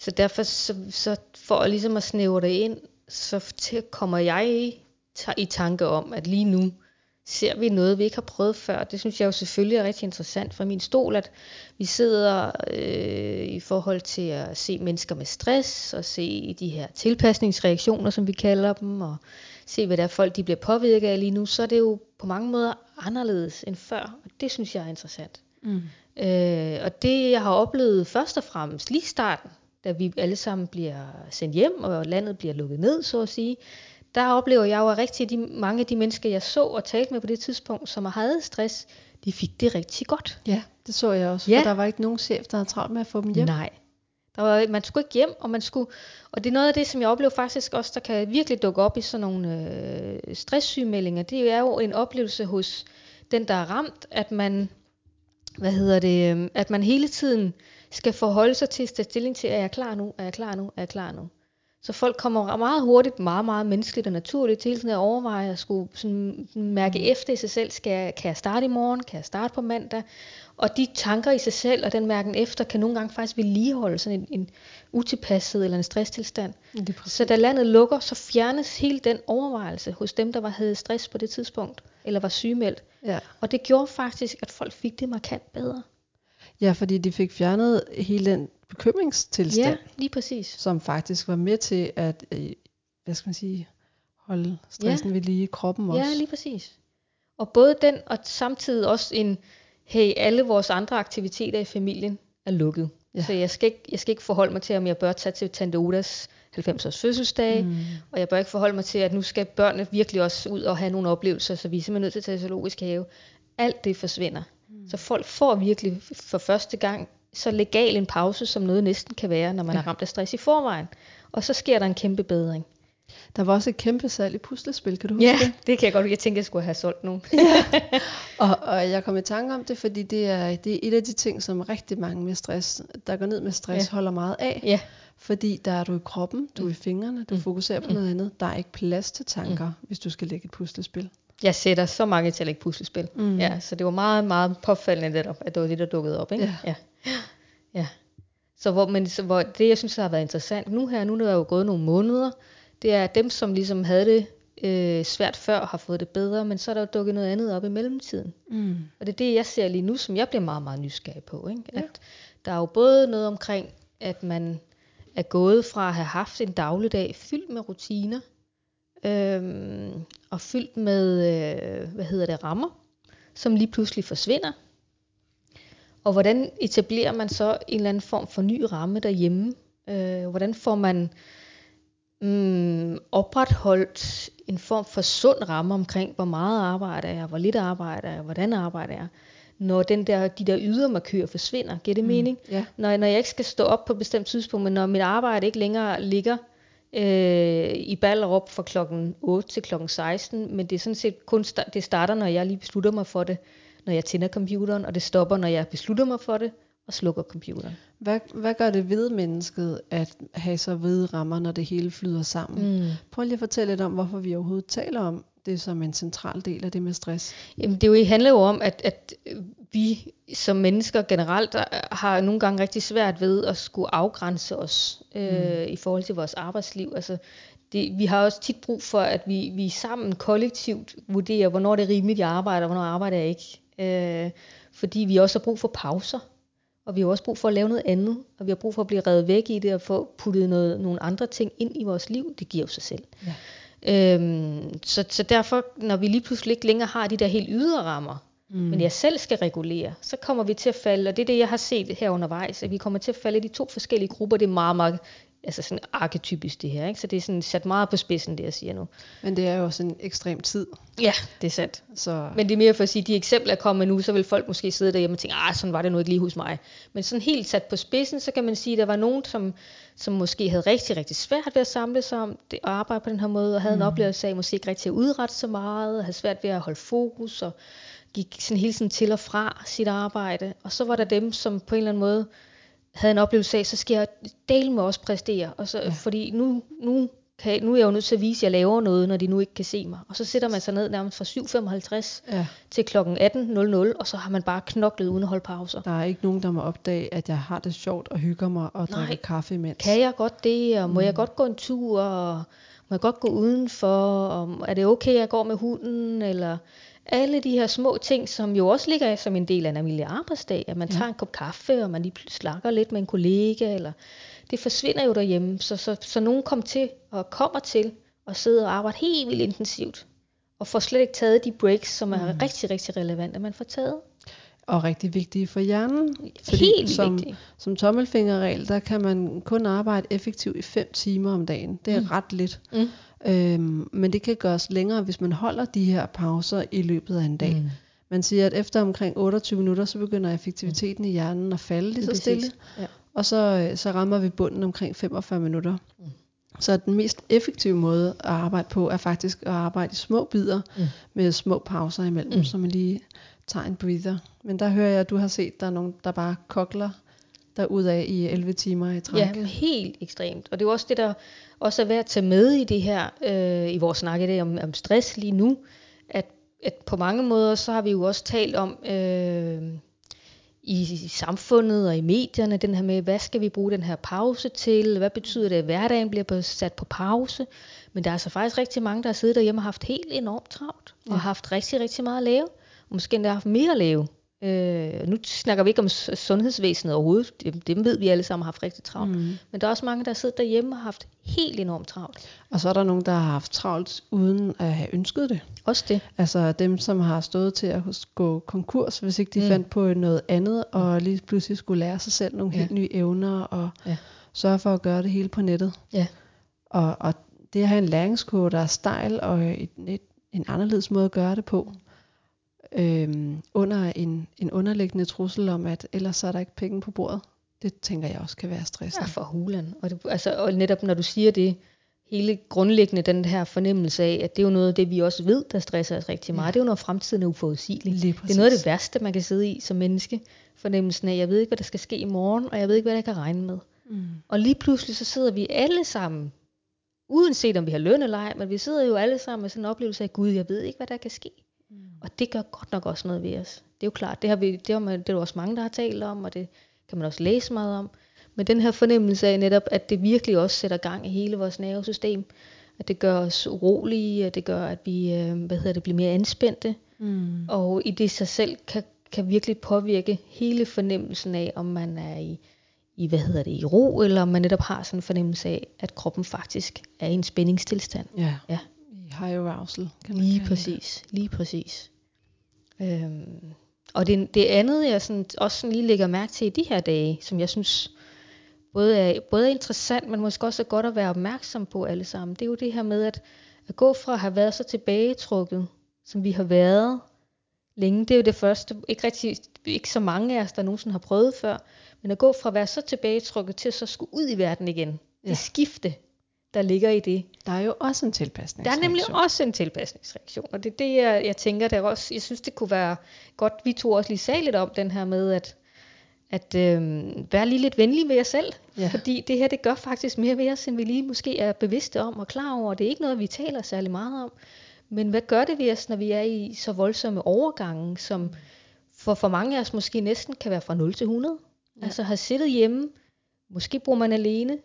Så derfor, så, så for ligesom at snævre det ind, så kommer jeg i, ta- i tanke om, at lige nu ser vi noget, vi ikke har prøvet før. Det synes jeg jo selvfølgelig er rigtig interessant fra min stol, at vi sidder øh, i forhold til at se mennesker med stress, og se de her tilpasningsreaktioner, som vi kalder dem, og se, hvad der er folk, de bliver påvirket af lige nu, så er det jo på mange måder anderledes end før, og det synes jeg er interessant. Mm. Øh, og det, jeg har oplevet først og fremmest lige starten, da vi alle sammen bliver sendt hjem, og landet bliver lukket ned, så at sige, der oplever jeg jo, at rigtig de, mange af de mennesker, jeg så og talte med på det tidspunkt, som havde stress, de fik det rigtig godt. Ja, det så jeg også. Ja. For der var ikke nogen chef, der havde travlt med at få dem hjem. Nej. Der var, man skulle ikke hjem, og man skulle, og det er noget af det, som jeg oplever faktisk også, der kan virkelig dukke op i sådan nogle øh, stresssygemeldinger. Det er jo en oplevelse hos den, der er ramt, at man, hvad hedder det, øh, at man hele tiden skal forholde sig til at stilling til, er jeg klar nu, er jeg klar nu, er jeg klar nu. Så folk kommer meget hurtigt, meget, meget menneskeligt og naturligt til tiden at overveje at skulle sådan mærke efter i sig selv, skal jeg, kan jeg starte i morgen, kan jeg starte på mandag? Og de tanker i sig selv og den mærken efter, kan nogle gange faktisk vedligeholde sådan en, en utilpasset eller en stresstilstand. Så da landet lukker, så fjernes hele den overvejelse hos dem, der var havde stress på det tidspunkt, eller var sygemeldt. Ja. Og det gjorde faktisk, at folk fik det markant bedre. ja, fordi de fik fjernet hele den bekymringstilstand, Ja, lige præcis. som faktisk var med til at, øh, hvad skal man sige, holde stressen ved lige i kroppen også. Ja, lige præcis. Og både den, og samtidig også en, hey, alle vores andre aktiviteter i familien er lukket. Ja. Ja. Så jeg skal, ikke, jeg skal ikke forholde mig til, om jeg bør tage til Tante Odas 90-års fødselsdag, mm. og jeg bør ikke forholde mig til, at nu skal børnene virkelig også ud og have nogle oplevelser, så vi er simpelthen nødt til at tage zoologisk have. Alt det forsvinder. Mm. Så folk får virkelig for første gang så legal en pause, som noget næsten kan være, når man Ja. ja. er ramt af stress i forvejen. Og så sker der en kæmpe bedring. Der var også et kæmpe salg i puslespil, kan du huske Ja, det? det kan jeg godt. Jeg tænkte, jeg skulle have solgt nogle. Og, og jeg kom i tanke om det, fordi det er, det er et af de ting, som rigtig mange med stress, der går ned med stress, Ja. holder meget af. ja. Fordi der er du i kroppen, du er i fingrene, du fokuserer på noget andet. Der er ikke plads til tanker, hvis du skal lægge et puslespil. Jeg sætter så mange til at lægge puslespil. Mm. Mm. Ja, så det var meget, meget påfaldende netop, at det var det, der dukkede op. Ikke? Ja. ja. Ja. Så, hvor, men, så hvor det, jeg synes, der har været interessant nu her, nu er der jo gået nogle måneder, det er dem, som ligesom havde det øh, svært før, har fået det bedre, men så er der jo dukket noget andet op i mellemtiden. Mm. Og det er det, jeg ser lige nu, som jeg bliver meget, meget nysgerrig på. Ikke? Ja. At der er jo både noget omkring, at man er gået fra at have haft en dagligdag fyldt med rutiner, øhm, og fyldt med, øh, hvad hedder det, rammer, som lige pludselig forsvinder. Og hvordan etablerer man så en eller anden form for ny ramme derhjemme? Øh, hvordan får man mm, opretholdt en form for sund ramme omkring, hvor meget arbejder jeg, hvor lidt arbejder jeg, hvordan arbejder jeg, når den der, de der ydermarkører forsvinder. Giver det mm. mening? Ja. Når, når jeg ikke skal stå op på et bestemt tidspunkt, men når mit arbejde ikke længere ligger øh, i Ballerup fra klokken 8 til klokken 16, men det er sådan set kun det starter, når jeg lige beslutter mig for det, når jeg tænder computeren, og det stopper, når jeg beslutter mig for det, og slukker computeren. Hvad, hvad gør det ved mennesket at have så hvide rammer, når det hele flyder sammen? Mm. Prøv lige at fortælle lidt om, hvorfor vi overhovedet taler om det som en central del af det med stress. Jamen, det jo, handler jo om, at, at vi som mennesker generelt er- har nogle gange rigtig svært ved at skulle afgrænse os øh, mm. i forhold til vores arbejdsliv. Altså, det, vi har også tit brug for, at vi, vi sammen kollektivt vurderer, hvornår det er rimeligt, jeg arbejder, og hvornår arbejder jeg ikke. Øh, fordi vi også har brug for pauser, og vi har også brug for at lave noget andet, og vi har brug for at blive revet væk i det, og få puttet noget, nogle andre ting ind i vores liv. Det giver jo sig selv. Ja. Øhm, så, så derfor, når vi lige pludselig ikke længere har de der helt ydre rammer, mm. men jeg selv skal regulere, så kommer vi til at falde, og det er det, jeg har set her undervejs, at vi kommer til at falde i de to forskellige grupper. Det er meget, meget altså sådan arketypisk det her, ikke? så det er sådan sat meget på spidsen, det jeg siger nu. Men det er jo også en ekstrem tid. Ja, det er sandt. Så Men det er mere for at sige, at de eksempler, kommer med nu, så vil folk måske sidde derhjemme og tænke, ah, sådan var det nu ikke lige hos mig. Men sådan helt sat på spidsen, så kan man sige, at der var nogen, som, som måske havde rigtig, rigtig svært ved at samle sig om det, og arbejde på den her måde, og havde mm. en oplevelse af måske ikke rigtig at udrette så meget, og havde svært ved at holde fokus, og gik sådan hele tiden til og fra sit arbejde. Og så var der dem, som på en eller anden måde havde en oplevelse af, så skal jeg dele med også præstere. Og så, ja. Fordi nu, nu, kan nu er jeg jo nødt til at vise, at jeg laver noget, når de nu ikke kan se mig. Og så sætter man sig ned nærmest fra 7.55 ja, til kl. 18.00, og så har man bare knoklet uden at holde pauser. der er ikke nogen, der må opdage, at jeg har det sjovt og hygger mig og drikker Nej. kaffe imens. Kan jeg godt det, og må mm. jeg godt gå en tur, og må jeg godt gå udenfor, og er det okay, at jeg går med hunden, eller alle de her små ting, som jo også ligger som en del af en almindelig arbejdsdag, at man ja. tager en kop kaffe, og man lige slakker lidt med en kollega, eller det forsvinder jo derhjemme, så, så, så nogen kom til, og kommer til, at sidde og arbejde helt vildt intensivt, og får slet ikke taget de breaks, som er mm. rigtig, rigtig relevante, at man får taget. Og rigtig vigtige for hjernen. Helt som, vigtigt. som tommelfingerregel, der kan man kun arbejde effektivt i 5 timer om dagen. Det er mm. ret lidt. Mm. Øhm, men det kan gøres længere, hvis man holder de her pauser i løbet af en dag. Mm. Man siger, at efter omkring 28 minutter, så begynder effektiviteten mm. i hjernen at falde lige så stille. Ja. og så, øh, så rammer vi bunden omkring 45 minutter. Mm. Så den mest effektive måde at arbejde på, er faktisk at arbejde i små bidder, mm. med små pauser imellem, mm. så man lige tager en breather. Men der hører jeg, at du har set, at der er nogen, der bare kokler ud af i 11 timer i træk. Ja, helt ekstremt. Og det er jo også det, der også er værd at tage med i det her, øh, i vores snak i dag om, om stress lige nu, at, at på mange måder, så har vi jo også talt om øh, i, i samfundet og i medierne, den her med, hvad skal vi bruge den her pause til, hvad betyder det, at hverdagen bliver sat på pause, men der er altså faktisk rigtig mange, der har siddet derhjemme og haft helt enormt travlt, ja. og haft rigtig, rigtig meget at lave, og måske endda haft mere at lave. Øh, nu snakker vi ikke om sundhedsvæsenet overhovedet, dem, dem ved vi alle sammen har haft rigtig travlt. Mm. Men der er også mange, der sidder derhjemme og har haft helt enormt travlt. Og så er der nogen, der har haft travlt uden at have ønsket det. Også det. Altså dem, som har stået til at gå konkurs, hvis ikke de mm. fandt på noget andet, og mm. lige pludselig skulle lære sig selv nogle ja. helt nye evner, og ja. sørge for at gøre det hele på nettet. Ja. Og, og det at have en læringskurve, der er stejl, og et, et, en anderledes måde at gøre det på, øhm, under en, en underliggende trussel om, at ellers så er der ikke penge på bordet. Det tænker jeg også kan være stressende. Ja, for hulen. Og, det, altså, og netop når du siger det, hele grundlæggende den her fornemmelse af, at det er jo noget af det, vi også ved, der stresser os rigtig meget. Ja. Det er jo noget fremtiden er uforudsigeligt. Det er noget af det værste, man kan sidde i som menneske. Fornemmelsen af, jeg ved ikke, hvad der skal ske i morgen, og jeg ved ikke, hvad jeg kan regne med. Mm. Og lige pludselig så sidder vi alle sammen, uanset om vi har løn eller ej, men vi sidder jo alle sammen med sådan en oplevelse af, Gud, jeg ved ikke, hvad der kan ske. Mm. Og det gør godt nok også noget ved os. Det er jo klart, det har, vi, det har, man, det er også mange, der har talt om, og det kan man også læse meget om. Men den her fornemmelse af netop, at det virkelig også sætter gang i hele vores nervesystem, at det gør os urolige, at det gør, at vi øh, hvad hedder det, bliver mere anspændte, mm. og i det sig selv kan, kan virkelig påvirke hele fornemmelsen af, om man er i, i, hvad hedder det, i ro, eller om man netop har sådan en fornemmelse af, at kroppen faktisk er i en spændingstilstand. Ja. ja high arousal. Kan man lige præcis, det. lige præcis. Øhm, og det, det andet, jeg sådan, også sådan lige lægger mærke til i de her dage, som jeg synes både er, både er interessant, men måske også er godt at være opmærksom på alle sammen, det er jo det her med at, at gå fra at have været så tilbagetrukket, som vi har været længe. Det er jo det første, ikke, rigtig, ikke så mange af os, der nogensinde har prøvet før, men at gå fra at være så tilbagetrukket til at så skulle ud i verden igen. Ja. Det skifte, der ligger i det. Der er jo også en tilpasningsreaktion. Der er nemlig også en tilpasningsreaktion, og det er det, jeg, jeg tænker, der også, jeg synes, det kunne være godt, vi to også lige sagde lidt om den her med, at, at øh, være lige lidt venlig ved jer selv, ja. fordi det her, det gør faktisk mere ved os, end vi lige måske er bevidste om og klar over. Det er ikke noget, vi taler særlig meget om, men hvad gør det ved os, når vi er i så voldsomme overgange, som for, for mange af os måske næsten kan være fra 0 til 100. Ja. Altså har siddet hjemme, måske bor man alene,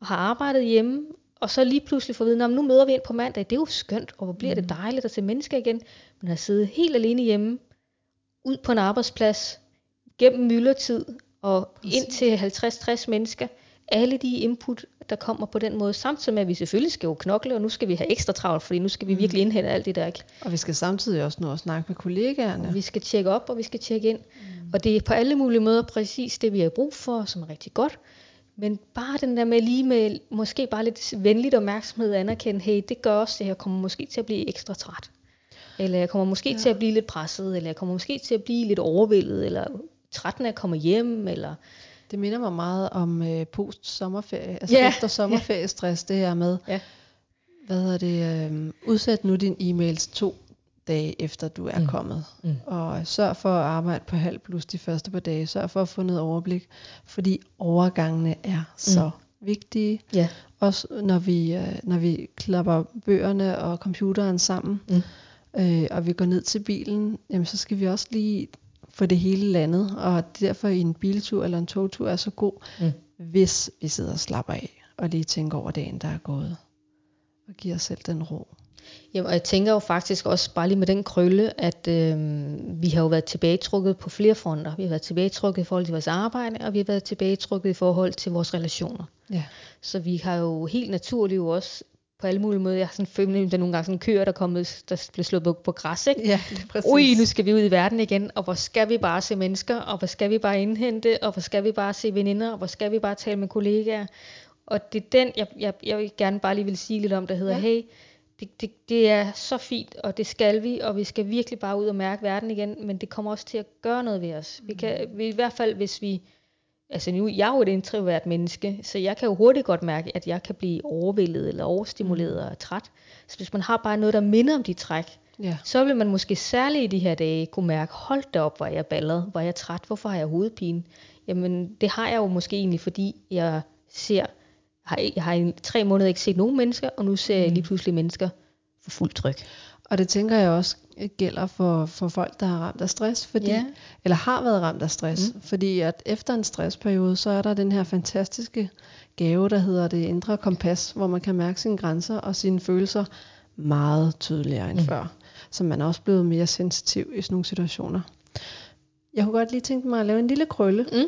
og har arbejdet hjemme, og så lige pludselig få at vide, nu møder vi ind på mandag, det er jo skønt, og hvor bliver mm. det dejligt at se mennesker igen. Men at sidde helt alene hjemme, ud på en arbejdsplads, gennem myldretid, og Præcis. ind til 50-60 mennesker, alle de input, der kommer på den måde, samtidig med, at vi selvfølgelig skal jo knokle, og nu skal vi have ekstra travlt, fordi nu skal vi mm. virkelig indhente alt det der. Ikke? Og vi skal samtidig også nå at snakke med kollegaerne. Og vi skal tjekke op, og vi skal tjekke ind. Mm. Og det er på alle mulige måder præcis det, vi har brug for, som er rigtig godt. Men bare den der med lige med, måske bare lidt venligt opmærksomhed at anerkende, hey, det gør også, at jeg kommer måske til at blive ekstra træt. Eller jeg kommer måske ja. til at blive lidt presset, eller jeg kommer måske til at blive lidt overvældet, eller træt, når jeg kommer hjem, eller... Det minder mig meget om øh, post-sommerferie, altså ja. efter sommerferiestress, det her med, ja. hvad hedder det, øh, udsæt nu din e-mails to dage efter du er mm. kommet. Mm. Og sørg for at arbejde på halv plus de første par dage. Sørg for at få noget overblik, fordi overgangene er mm. så vigtige. Yeah. Også når vi, øh, når vi klapper bøgerne og computeren sammen, mm. øh, og vi går ned til bilen, jamen så skal vi også lige få det hele landet. Og derfor en biltur eller en togtur er så god, mm. hvis vi sidder og slapper af, og lige tænker over dagen, der er gået. Og giver os selv den ro. Jamen, og jeg tænker jo faktisk også bare lige med den krølle, at øh, vi har jo været tilbagetrukket på flere fronter. Vi har været tilbagetrukket i forhold til vores arbejde, og vi har været tilbagetrukket i forhold til vores relationer. Ja. Så vi har jo helt naturligt jo også på alle mulige måder. Jeg har sådan følt, der nogle gange sådan køer, der, kommet, der bliver slået på, på græs. Ikke? Ja, det er præcis. Ui, nu skal vi ud i verden igen, og hvor skal vi bare se mennesker, og hvor skal vi bare indhente, og hvor skal vi bare se veninder, og hvor skal vi bare tale med kollegaer. Og det er den, jeg, jeg, jeg vil gerne bare lige vil sige lidt om, der hedder, ja. hey, det, det, det er så fint, og det skal vi, og vi skal virkelig bare ud og mærke verden igen, men det kommer også til at gøre noget ved os. Vi kan, vi, I hvert fald, hvis vi altså nu, jeg er jo et introvert menneske, så jeg kan jo hurtigt godt mærke, at jeg kan blive overvældet eller overstimuleret og træt. Så hvis man har bare noget, der minder om de træk, Ja. så vil man måske særligt i de her dage kunne mærke, hold da op, hvor er jeg balleret, hvor er jeg træt, hvorfor har jeg hovedpine? Jamen, det har jeg jo måske egentlig, fordi jeg ser, har, jeg har i tre måneder ikke set nogen mennesker, og nu ser jeg lige pludselig mennesker for fuld tryk. Og det tænker jeg også gælder for, for folk, der har ramt af stress, fordi, Ja. eller har været ramt af stress. Mm. Fordi at efter en stressperiode, så er der den her fantastiske gave, der hedder det indre kompas, hvor man kan mærke sine grænser og sine følelser meget tydeligere end mm. før. Så man er også blevet mere sensitiv i sådan nogle situationer. Jeg kunne godt lige tænke mig at lave en lille krølle, Mm.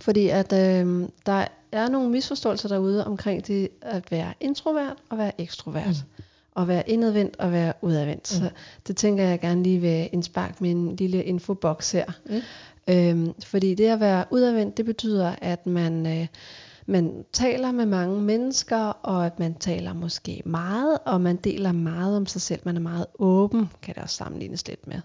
fordi at øh, der er nogle misforståelser derude omkring det at være introvert og være ekstrovert. Mm. Og være indadvendt og være udadvendt. Mm. Så det tænker jeg gerne lige vil indsparke med en lille infoboks her. Mm. Øhm, fordi det at være udadvendt, det betyder, at man, øh, man taler med mange mennesker, og at man taler måske meget, og man deler meget om sig selv. Man er meget åben, kan det også sammenlignes lidt med.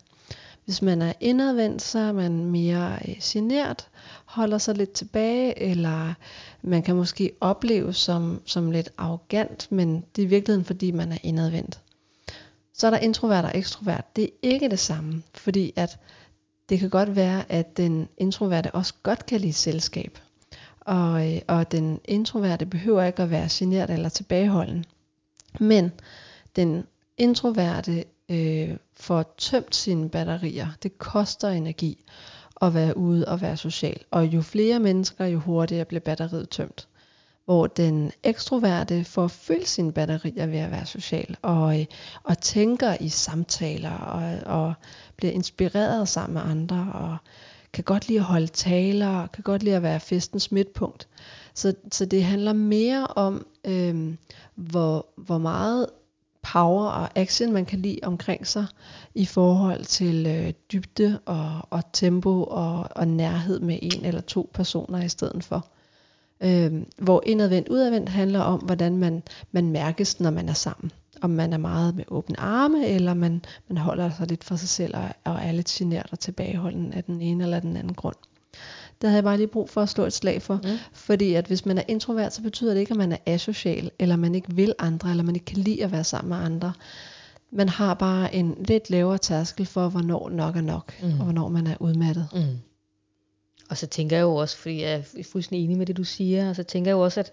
Hvis man er indadvendt, så er man mere øh, genert, holder sig lidt tilbage, eller man kan måske opleves som, som lidt arrogant, men det er i virkeligheden, fordi man er indadvendt. Så er der introvert og ekstrovert. Det er ikke det samme, fordi at det kan godt være, at den introverte også godt kan lide selskab. Og, øh, og den introverte behøver ikke at være genert eller tilbageholden. Men den introverte øh, får tømt sine batterier. Det koster energi at være ude og være social. Og jo flere mennesker, jo hurtigere bliver batteriet tømt. Hvor den ekstroverte får fyldt sine batterier ved at være social. Og, øh, og tænker i samtaler og, og bliver inspireret sammen med andre. Og kan godt lide at holde taler, og kan godt lide at være festens midtpunkt. Så, så det handler mere om, øh, hvor, hvor meget power og action man kan lide omkring sig i forhold til øh, dybde og, og tempo og, og nærhed med en eller to personer i stedet for. Øhm, hvor indadvendt udadvendt handler om, hvordan man, man mærkes, når man er sammen. Om man er meget med åbne arme, eller man, man holder sig lidt for sig selv og, og er lidt genert og tilbageholden af den ene eller den anden grund. Det havde jeg bare lige brug for at slå et slag for. Mm. Fordi at hvis man er introvert, så betyder det ikke, at man er asocial, eller man ikke vil andre, eller man ikke kan lide at være sammen med andre. Man har bare en lidt lavere tærskel for, hvornår nok er nok, mm. og hvornår man er udmattet. Mm. Og så tænker jeg jo også, fordi jeg er fuldstændig enig med det, du siger, og så tænker jeg jo også, at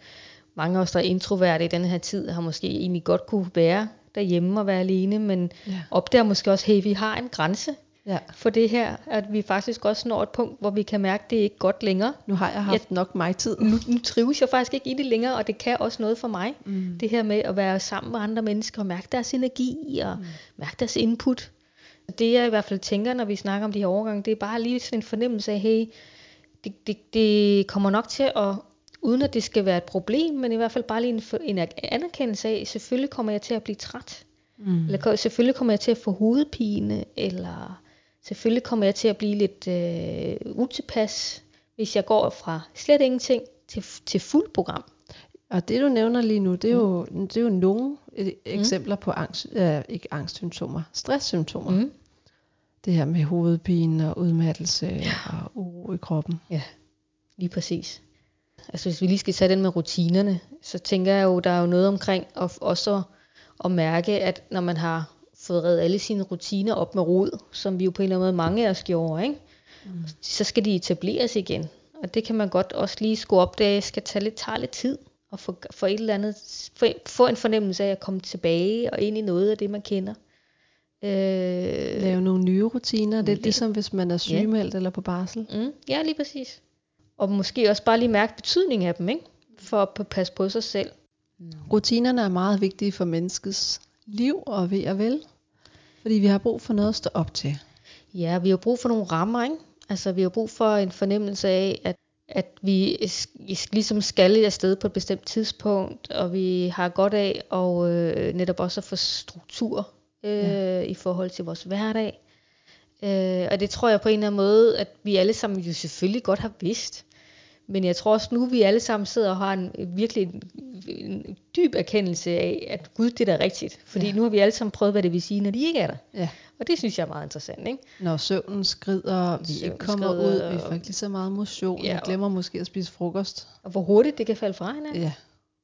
mange af os, der er introverte i denne her tid, har måske egentlig godt kunne være derhjemme og være alene, men Ja. opdager måske også, hey, vi har en grænse Ja. for det her, at vi faktisk også når et punkt, hvor vi kan mærke, at det er ikke godt længere. Nu har jeg haft nok mig tid. Nu, nu trives jeg faktisk ikke i det længere, og det kan også noget for mig. Mm. Det her med at være sammen med andre mennesker og mærke deres energi og mm. mærke deres input. Det jeg i hvert fald tænker, når vi snakker om de her overgange, det er bare lige sådan en fornemmelse af, hey, det, det, det kommer nok til at, uden at det skal være et problem, men i hvert fald bare lige en, en anerkendelse af, selvfølgelig kommer jeg til at blive træt. Mm. Eller selvfølgelig kommer jeg til at få hovedpine, eller selvfølgelig kommer jeg til at blive lidt øh, utilpas, hvis jeg går fra slet ingenting til, til fuld program. Og det du nævner lige nu, det er jo, det er jo nogle øh, eksempler på angst, øh, ikke angstsymptomer, stresssymptomer. Mm. Det her med hovedpine og udmattelse ja. og uro i kroppen. Ja, lige præcis. Altså hvis vi lige skal tage den med rutinerne, så tænker jeg jo, der er jo noget omkring at, også at mærke, at når man har fået reddet alle sine rutiner op med rod, som vi jo på en eller anden måde mange af os gjorde, ikke? Mm. så skal de etableres igen. Og det kan man godt også lige skulle opdage, skal tage lidt, tage lidt tid og få, få, et eller andet, få, få en fornemmelse af at komme tilbage og ind i noget af det, man kender. Øh, Lave nogle nye rutiner. Det er Lige- ligesom hvis man er sygemeldt eller på barsel. Mm, ja, lige præcis. Og måske også bare lige mærke betydningen af dem, ikke? For at passe på sig selv. Rutinerne er meget vigtige for menneskets liv og ved og vel. Fordi vi har brug for noget at stå op til. Ja, vi har brug for nogle rammer, ikke? Altså, vi har brug for en fornemmelse af, at, at vi ligesom skal afsted på et bestemt tidspunkt, og vi har godt af og øh, netop også at få struktur øh, ja. i forhold til vores hverdag. Øh, og det tror jeg på en eller anden måde, at vi alle sammen jo selvfølgelig godt har vidst. Men jeg tror også nu, vi alle sammen sidder og har en virkelig en, en dyb erkendelse af, at Gud, det er da rigtigt. Fordi Ja. nu har vi alle sammen prøvet, hvad det vil sige, når de ikke er der. Ja. Og det synes jeg er meget interessant, ikke? Når søvnen skrider, vi Søvnen kommer skrider, ud, vi får ikke lige så meget motion, Ja, vi og- glemmer måske at spise frokost. Og hvor hurtigt det kan falde fra hinanden. Ja.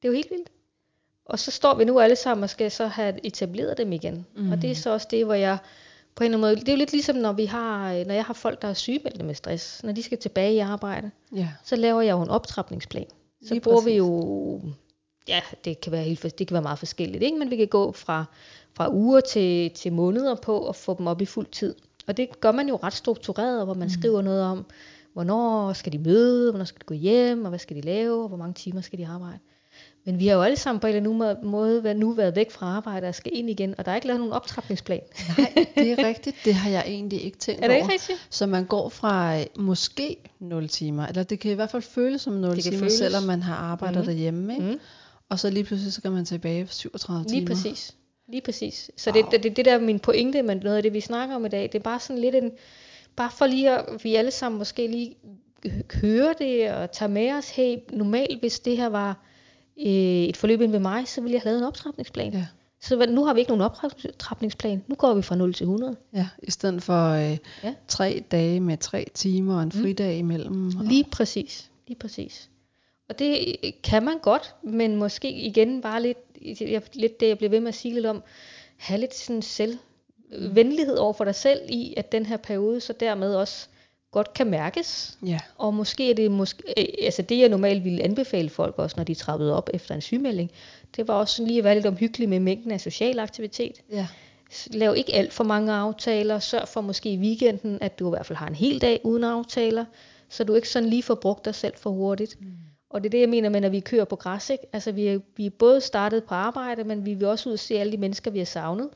Det er jo helt vildt. Og så står vi nu alle sammen og skal så have etableret dem igen. Mm. Og det er så også det, hvor jeg på en eller anden måde, det er jo lidt ligesom, når, vi har, når jeg har folk, der er sygemeldte med stress, når de skal tilbage i arbejde, Ja. så laver jeg jo en optrapningsplan. Så Lige bruger vi præcis. jo, ja, det kan være, helt, det kan være meget forskelligt, ikke? men vi kan gå fra, fra uger til, til måneder på at få dem op i fuld tid. Og det gør man jo ret struktureret, hvor man mm. skriver noget om, hvornår skal de møde, hvornår skal de gå hjem, og hvad skal de lave, og hvor mange timer skal de arbejde. Men vi har jo alle sammen på en eller anden måde nu været væk fra arbejde og skal ind igen, og der er ikke lavet nogen optrapningsplan. Nej, det er rigtigt. Det har jeg egentlig ikke tænkt Er det over. ikke rigtigt? Så man går fra øh, måske 0 timer, eller det kan i hvert fald føles som 0 Det kan timer, føles. selvom man har arbejdet Mhm. derhjemme. Ikke? Mm. Og så lige pludselig så kan man tilbage på 37 Lige timer. præcis. Lige præcis. Så Wow. det, det, det, der er min pointe med noget af det, vi snakker om i dag, det er bare sådan lidt en, bare for lige at vi alle sammen måske lige hører det og tager med os, hey, normalt hvis det her var øh, et forløb ind ved mig, så ville jeg have lavet en optrapningsplan. Ja. Så nu har vi ikke nogen optrapningsplan. Nu går vi fra 0 til 100. Ja, i stedet for øh, Ja. tre dage med tre timer og en fridag imellem. Og- Lige præcis. Lige præcis. Og det kan man godt, men måske igen bare lidt, jeg, lidt det, jeg bliver ved med at sige lidt om, have lidt sådan selv, venlighed over for dig selv i, at den her periode så dermed også godt kan mærkes. Ja, Og måske er det måske, øh, altså det, jeg normalt ville anbefale folk også, når de trappede op efter en sygemelding, det var også sådan lige at være lidt omhyggelig med mængden af social aktivitet. ja. Lav ikke alt for mange aftaler. Sørg for måske i weekenden, at du i hvert fald har en hel dag uden aftaler, så du ikke sådan lige får brugt dig selv for hurtigt. Mm. Og det er det, jeg mener med, når vi kører på græs. Ikke? Altså, vi er, vi er både startet på arbejde, men vi vil også ud og se alle de mennesker, vi har savnet.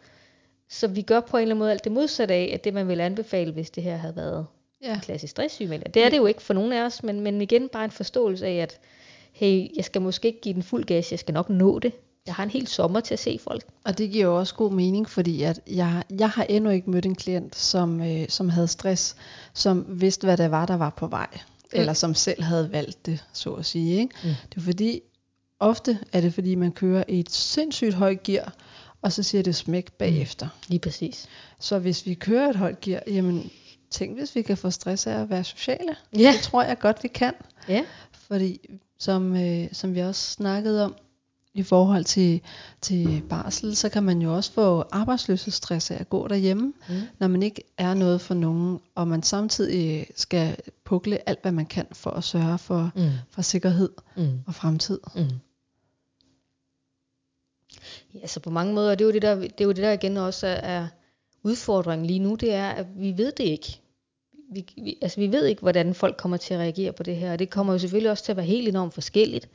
Så vi gør på en eller anden måde alt det modsatte af, at det man vil anbefale, hvis det her havde været ja. klassisk stresssygemelding. Det er det jo ikke for nogen af os, men, men igen bare en forståelse af, at hey, jeg skal måske ikke give den fuld gas, jeg skal nok nå det. Jeg har en hel sommer til at se folk. Og det giver jo også god mening, fordi at jeg, jeg har endnu ikke mødt en klient, som, øh, som havde stress, som vidste, hvad det var, der var på vej. Mm. Eller som selv havde valgt det, så at sige. Ikke? Mm. Det er fordi, ofte er det fordi, man kører i et sindssygt højt gear, og så siger det smæk bagefter. Lige præcis. Så hvis vi kører et højt gear, jamen tænk hvis vi kan få stress af at være sociale. Ja. Det tror jeg godt, vi kan. Ja. Fordi som, øh, som vi også snakkede om, i forhold til, til barsel, så kan man jo også få arbejdsløshedsstress af at gå derhjemme, Mm. når man ikke er noget for nogen, og man samtidig skal pukle alt, hvad man kan for at sørge for, Mm. for sikkerhed Mm. og fremtid. Mm. Ja, så på mange måder, det er jo det der, det er jo det der igen også er, er udfordringen lige nu, det er, at vi ved det ikke. Vi, vi, altså vi ved ikke, hvordan folk kommer til at reagere på det her, og det kommer jo selvfølgelig også til at være helt enormt forskelligt.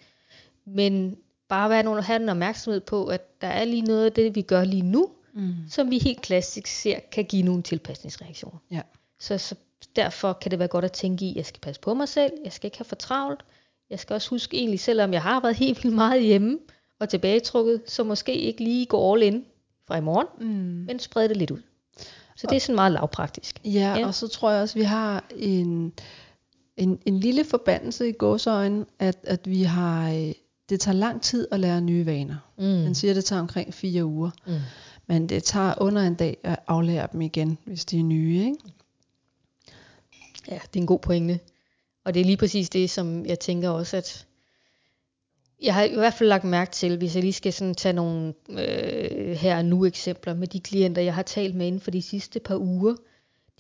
Men bare være nogen, have en opmærksomhed på, at der er lige noget af det, vi gør lige nu, Mm. som vi helt klassisk ser, kan give nogle tilpasningsreaktioner. Ja. Så, så derfor kan det være godt at tænke i, at jeg skal passe på mig selv, jeg skal ikke have for travlt, jeg skal også huske egentlig, selvom jeg har været helt vildt meget hjemme og tilbagetrukket, så måske ikke lige gå all in fra i morgen, Mm. men sprede det lidt ud. Så det er sådan meget lavpraktisk. Ja, Ja. og så tror jeg også, at vi har en, en, en lille forbandelse i gåsøjne, at, at vi har, øh, det tager lang tid at lære nye vaner. Mm. Man siger, at det tager omkring fire uger, Mm. men det tager under en dag at aflære dem igen, hvis de er nye. Ikke? Ja, det er en god pointe. Og det er lige præcis det, som jeg tænker også, at jeg har i hvert fald lagt mærke til, hvis jeg lige skal sådan tage nogle øh, her og nu eksempler med de klienter, jeg har talt med inden for de sidste par uger.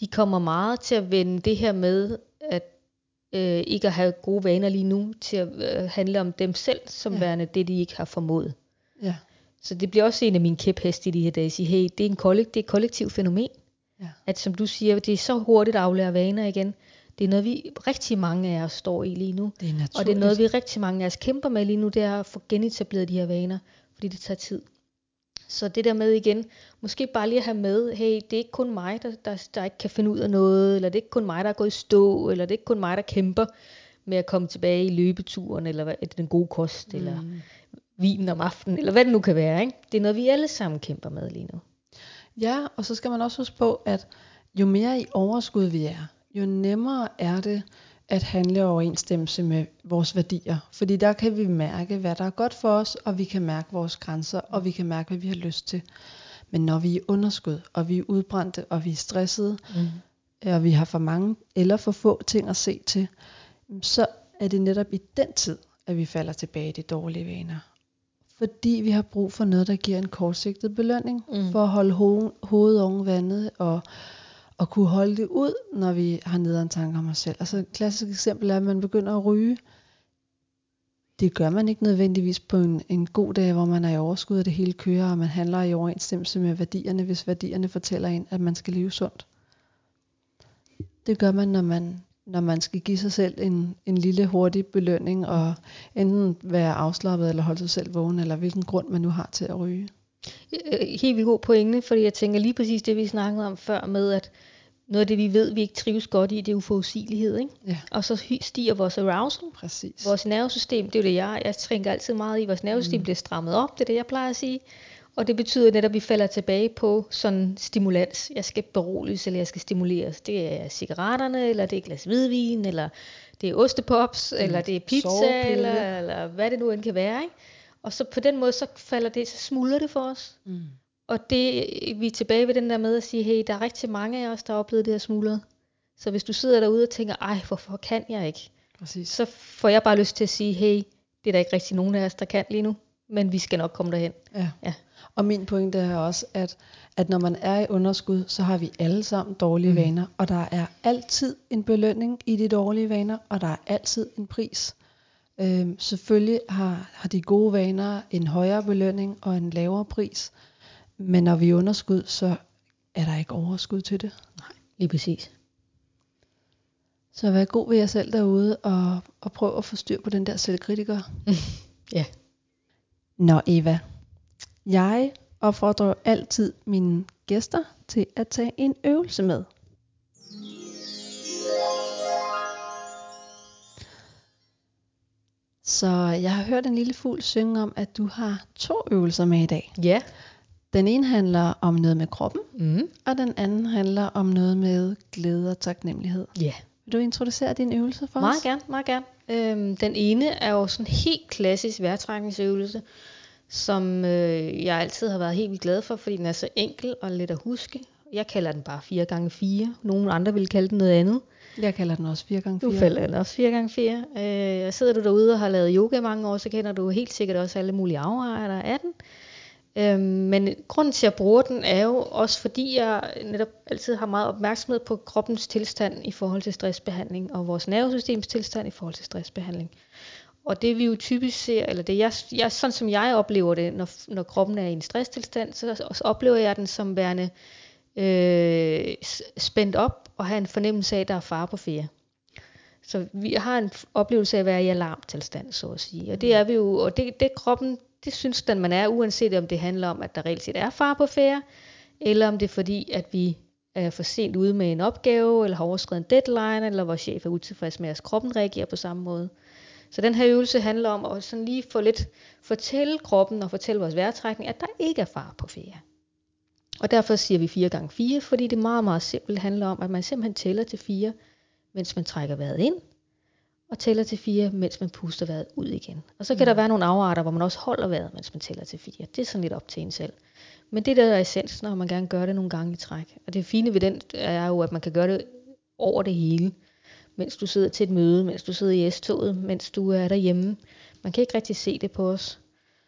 De kommer meget til at vende det her med, at øh, ikke at have gode vaner lige nu, til at øh, handle om dem selv, som ja. Værende det, de ikke har formået. Ja. Så det bliver også en af mine kæpheste i de her dage, at sige, hey, det er, en kollektiv, det er et kollektivt fænomen. Ja. At som du siger, det er så hurtigt at aflære vaner igen. Det er noget, vi rigtig mange af os står i lige nu. Det er naturligt. Og det er noget, vi rigtig mange af os kæmper med lige nu, det er at få genetableret de her vaner, fordi det tager tid. Så det der med igen, måske bare lige at have med, hey, det er ikke kun mig, der, der, der ikke kan finde ud af noget, eller det er ikke kun mig, der er gået i stå, eller det er ikke kun mig, der kæmper med at komme tilbage i løbeturen, eller hvad, den gode kost, mm. eller vinen om aftenen, eller hvad det nu kan være. Ikke? Det er noget, vi alle sammen kæmper med lige nu. Ja, og så skal man også huske på, at jo mere i overskud vi er, jo nemmere er det at handle i overensstemmelse med vores værdier. Fordi der kan vi mærke, hvad der er godt for os, og vi kan mærke vores grænser, og vi kan mærke, hvad vi har lyst til. Men når vi er underskud, og vi er udbrændte, og vi er stressede, mm. og vi har for mange eller for få ting at se til, så er det netop i den tid, at vi falder tilbage i de dårlige vaner. Fordi vi har brug for noget, der giver en kortsigtet belønning, mm. for at holde ho- hovedet oven vandet, og, og kunne holde det ud, når vi har nederen tanker om os selv. Altså et klassisk eksempel er, at man begynder at ryge. Det gør man ikke nødvendigvis på en, en god dag, hvor man er i overskud, og det hele kører, og man handler i overensstemmelse med værdierne, hvis værdierne fortæller en, at man skal leve sundt. Det gør man, når man når man skal give sig selv en, en lille hurtig belønning, og enten være afslappet, eller holde sig selv vågen, eller hvilken grund man nu har til at ryge. Helt vildt god pointe, fordi jeg tænker lige præcis det, vi snakkede om før med, at noget af det, vi ved, vi ikke trives godt i, det er uforudsigelighed. Ikke? Ja. Og så stiger vores arousal. Præcis. Vores nervesystem, det er jo det, jeg, jeg tænker altid meget i. Vores nervesystem mm. bliver strammet op, det er det, jeg plejer at sige. Og det betyder netop, at vi falder tilbage på sådan stimulans. Jeg skal beroliges, eller jeg skal stimuleres. Det er cigaretterne, eller det er glas hvidvin, eller det er ostepops, mm. eller det er pizza, eller, eller hvad det nu end kan være. Ikke? Og så på den måde, så falder det, så smuldrer det for os. Mm. Og det, vi er tilbage ved den der med at sige, hey, der er rigtig mange af os, der har oplevet det her smuldret. Så hvis du sidder derude og tænker, ej, hvorfor kan jeg ikke? Præcis. Så får jeg bare lyst til at sige, hey, det er der ikke rigtig nogen af os, der kan lige nu. Men vi skal nok komme derhen. Ja. ja. Og min pointe er også, at, at når man er i underskud, så har vi alle sammen dårlige mm. vaner, og der er altid en belønning i de dårlige vaner, og der er altid en pris. Øhm, selvfølgelig har, har de gode vaner en højere belønning og en lavere pris, men når vi er underskud, så er der ikke overskud til det. Nej, lige præcis. Så vær god ved jer selv derude, og, og prøv at få styr på den der selvkritiker. ja. Nå Eva, jeg opfordrer altid mine gæster til at tage en øvelse med. Så jeg har hørt en lille fugl synge om, at du har to øvelser med i dag. Ja. Den ene handler om noget med kroppen, mm. og den anden handler om noget med glæde og taknemmelighed. Ja. Vil du introducere din øvelse for meget os? Meget gerne, meget gerne. Øhm, den ene er jo sådan en helt klassisk vejrtrækningsøvelse, som øh, jeg altid har været helt vildt glad for, fordi den er så enkel og let at huske. Jeg kalder den bare 4 gange 4 Nogle andre vil kalde den noget andet. Jeg kalder den også 4 gange 4 Du kalder den også 4 gange 4 øh, Sidder du derude og har lavet yoga mange år, så kender du helt sikkert også alle mulige afvejer, af den. Øhm, men grunden til, at jeg bruger den, er jo også fordi, jeg netop altid har meget opmærksomhed på kroppens tilstand i forhold til stressbehandling, og vores nervesystems tilstand i forhold til stressbehandling. Og det vi jo typisk ser, eller det jeg, jeg, sådan som jeg oplever det, når, når kroppen er i en stresstilstand, så, så oplever jeg den som værende øh, spændt op og have en fornemmelse af, at der er fare på ferie. Så vi har en oplevelse af at være i alarmtilstand, så at sige. Og det er vi jo, og det, det kroppen, det synes den man er, uanset om det handler om, at der reelt set er fare på færre, eller om det er fordi, at vi er for sent ude med en opgave, eller har overskrevet en deadline, eller vores chef er utilfreds med, at kroppen reagerer på samme måde. Så den her øvelse handler om at sådan lige få lidt fortælle kroppen og fortælle vores vejrtrækning, at der ikke er far på ferie. Og derfor siger vi 4 gange 4, fordi det meget, meget simpelt handler om, at man simpelthen tæller til 4, mens man trækker vejret ind, og tæller til 4, mens man puster vejret ud igen. Og så kan mm. der være nogle afarter, hvor man også holder vejret, mens man tæller til 4. Det er sådan lidt op til en selv. Men det der er essens, når man gerne gør det nogle gange i træk. Og det fine ved den er jo, at man kan gøre det over det hele mens du sidder til et møde, mens du sidder i S-toget, mens du er derhjemme. Man kan ikke rigtig se det på os.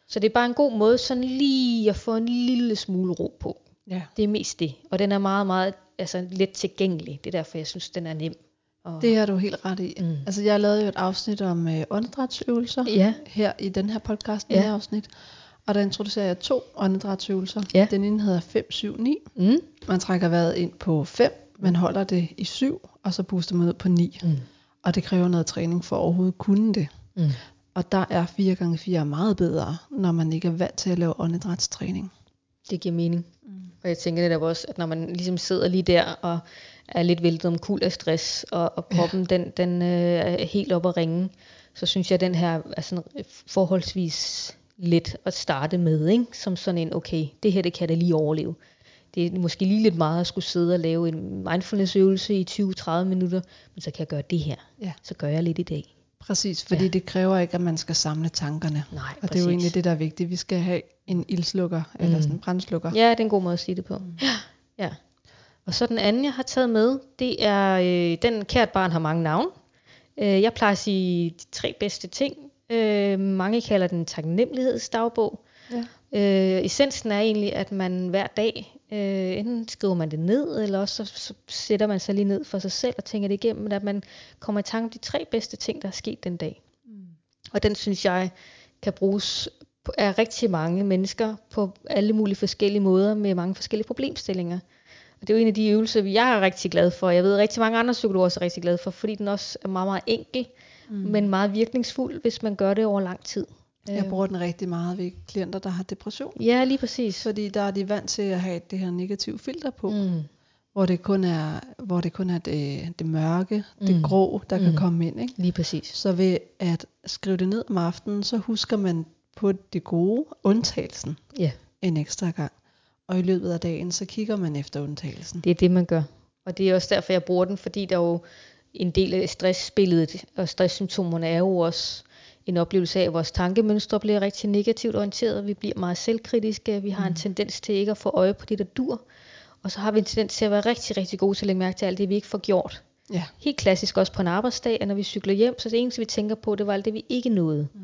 Så det er bare en god måde sådan lige at få en lille smule ro på. Ja. Det er mest det. Og den er meget, meget altså, let tilgængelig. Det er derfor, jeg synes, den er nem. Og... Det har du helt ret i. Mm. Altså, jeg lavede jo et afsnit om øh, åndedrætsøvelser ja. her i den her podcast, ja. her afsnit. Og der introducerer jeg to åndedrætsøvelser. Ja. Den ene hedder 5, 7, 9. Mm. Man trækker vejret ind på 5, man holder det i 7, og så booster man ud på 9. Mm. Og det kræver noget træning for at overhovedet kunne det. Mm. Og der er 4x4 meget bedre, når man ikke er vant til at lave åndedrætstræning. Det giver mening. Mm. Og jeg tænker netop også, at når man ligesom sidder lige der og er lidt væltet om kul af stress, og, og kroppen ja. den, den øh, er helt op at ringe, så synes jeg, at den her er sådan forholdsvis let at starte med, ikke? som sådan en, okay, det her det kan da lige overleve det er måske lige lidt meget at skulle sidde og lave en mindfulness-øvelse i 20-30 minutter, men så kan jeg gøre det her. Ja. Så gør jeg lidt i dag. Præcis, fordi Ja. det kræver ikke, at man skal samle tankerne. Nej, Og det er jo egentlig det, der er vigtigt. Vi skal have en ildslukker, mm. eller Mm. sådan en brændslukker. Ja, det er en god måde at sige det på. Mm. Ja, ja. Og så den anden, jeg har taget med, det er, øh, den kært barn har mange navne. Øh, jeg plejer at sige de tre bedste ting. Øh, mange kalder den taknemmelighedsdagbog. Ja. Øh, essensen er egentlig, at man hver dag, øh, enten skriver man det ned, eller også så, så sætter man sig lige ned for sig selv og tænker det igennem, men at man kommer i tanke om de tre bedste ting, der er sket den dag. Mm. Og den synes jeg kan bruges af rigtig mange mennesker på alle mulige forskellige måder med mange forskellige problemstillinger. Og det er jo en af de øvelser, jeg er rigtig glad for. Jeg ved, at rigtig mange andre psykologer også er rigtig glade for, fordi den også er meget, meget enkel, mm. men meget virkningsfuld, hvis man gør det over lang tid. Jeg bruger den rigtig meget ved klienter, der har depression. Ja, lige præcis. Fordi der er de vant til at have det her negative filter på, mm. Hvor det kun er, hvor det, kun er det, det mørke, mm. det grå, der mm. kan Mm. komme ind. Ikke? Lige præcis. Så ved at skrive det ned om aftenen, så husker man på det gode, undtagelsen, Ja, en ekstra gang. Og i løbet af dagen, så kigger man efter undtagelsen. det er det, man gør. Og det er også derfor, jeg bruger den, fordi der er jo en del af stressbilledet, og stresssymptomerne er jo også en oplevelse af, at vores tankemønstre bliver rigtig negativt orienteret. Vi bliver meget selvkritiske. Vi har en tendens til ikke at få øje på det, der dur. Og så har vi en tendens til at være rigtig, rigtig gode til at lægge mærke til alt det, vi ikke får gjort. Ja. Helt klassisk også på en arbejdsdag, at når vi cykler hjem, så det eneste, vi tænker på, det var alt det, vi ikke nåede. Mm.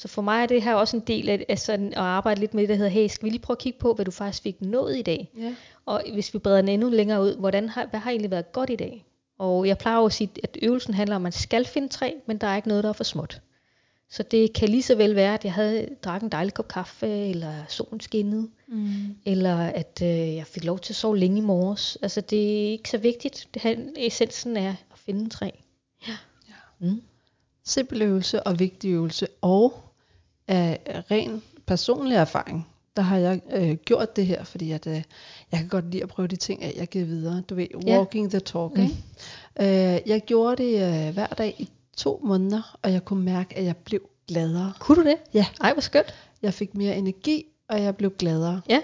Så for mig er det her også en del af, af sådan at arbejde lidt med det, der hedder, hey, skal vi lige prøve at kigge på, hvad du faktisk fik nået i dag? Ja. Og hvis vi breder den endnu længere ud, hvordan har, hvad har egentlig været godt i dag? Og jeg plejer at sige, at øvelsen handler om, at man skal finde tre, men der er ikke noget, der er for småt. Så det kan lige så vel være, at jeg havde drak en dejlig kop kaffe, eller solen skinnede, Mm. eller at øh, jeg fik lov til at sove længe i morges. Altså det er ikke så vigtigt. Det her, essensen er at finde en træ. Ja. Mm. Simpel øvelse og vigtig øvelse. Og af ren personlig erfaring, der har jeg øh, gjort det her, fordi at, øh, jeg kan godt lide at prøve de ting af, jeg giver videre. Du ved, walking the talk. Mm. Øh, jeg gjorde det øh, hver dag i to måneder, og jeg kunne mærke, at jeg blev gladere. Kunne du det? Ja. Ej, hvor skønt. Jeg fik mere energi, og jeg blev gladere. Ja.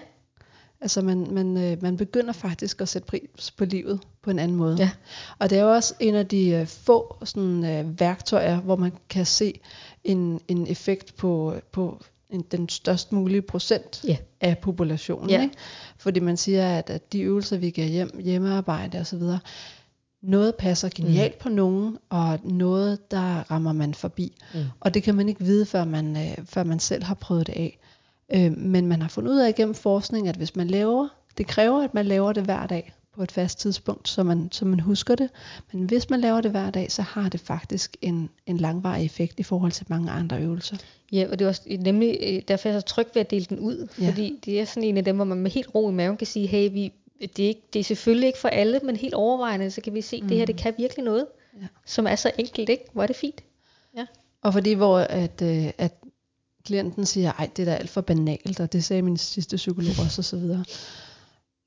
Altså man, man, øh, man begynder faktisk at sætte pris på livet på en anden måde. Ja. Og det er jo også en af de øh, få sådan, øh, værktøjer, hvor man kan se en, en effekt på, på en, den størst mulige procent Ja. af populationen. Ja. Ikke? Fordi man siger, at, at de øvelser, vi giver hjem, hjemmearbejde osv., noget passer genialt mm. på nogen, og noget, der rammer man forbi. Mm. Og det kan man ikke vide, før man, øh, før man selv har prøvet det af. Øh, men man har fundet ud af gennem forskning, at hvis man laver, det kræver, at man laver det hver dag på et fast tidspunkt, så man, så man husker det. Men hvis man laver det hver dag, så har det faktisk en, en langvarig effekt i forhold til mange andre øvelser. Ja, og det er også nemlig øh, derfor er jeg så tryg ved at dele den ud, Ja. fordi det er sådan en af dem, hvor man med helt ro i maven kan sige, hey, vi, det, er ikke, det er selvfølgelig ikke for alle, men helt overvejende, så kan vi se, at det her, det kan virkelig noget, Ja. som er så enkelt, ikke? Hvor er det fint. Og fordi hvor at, øh, at klienten siger, ej, det er da alt for banalt, og det sagde min sidste psykolog også, og så videre.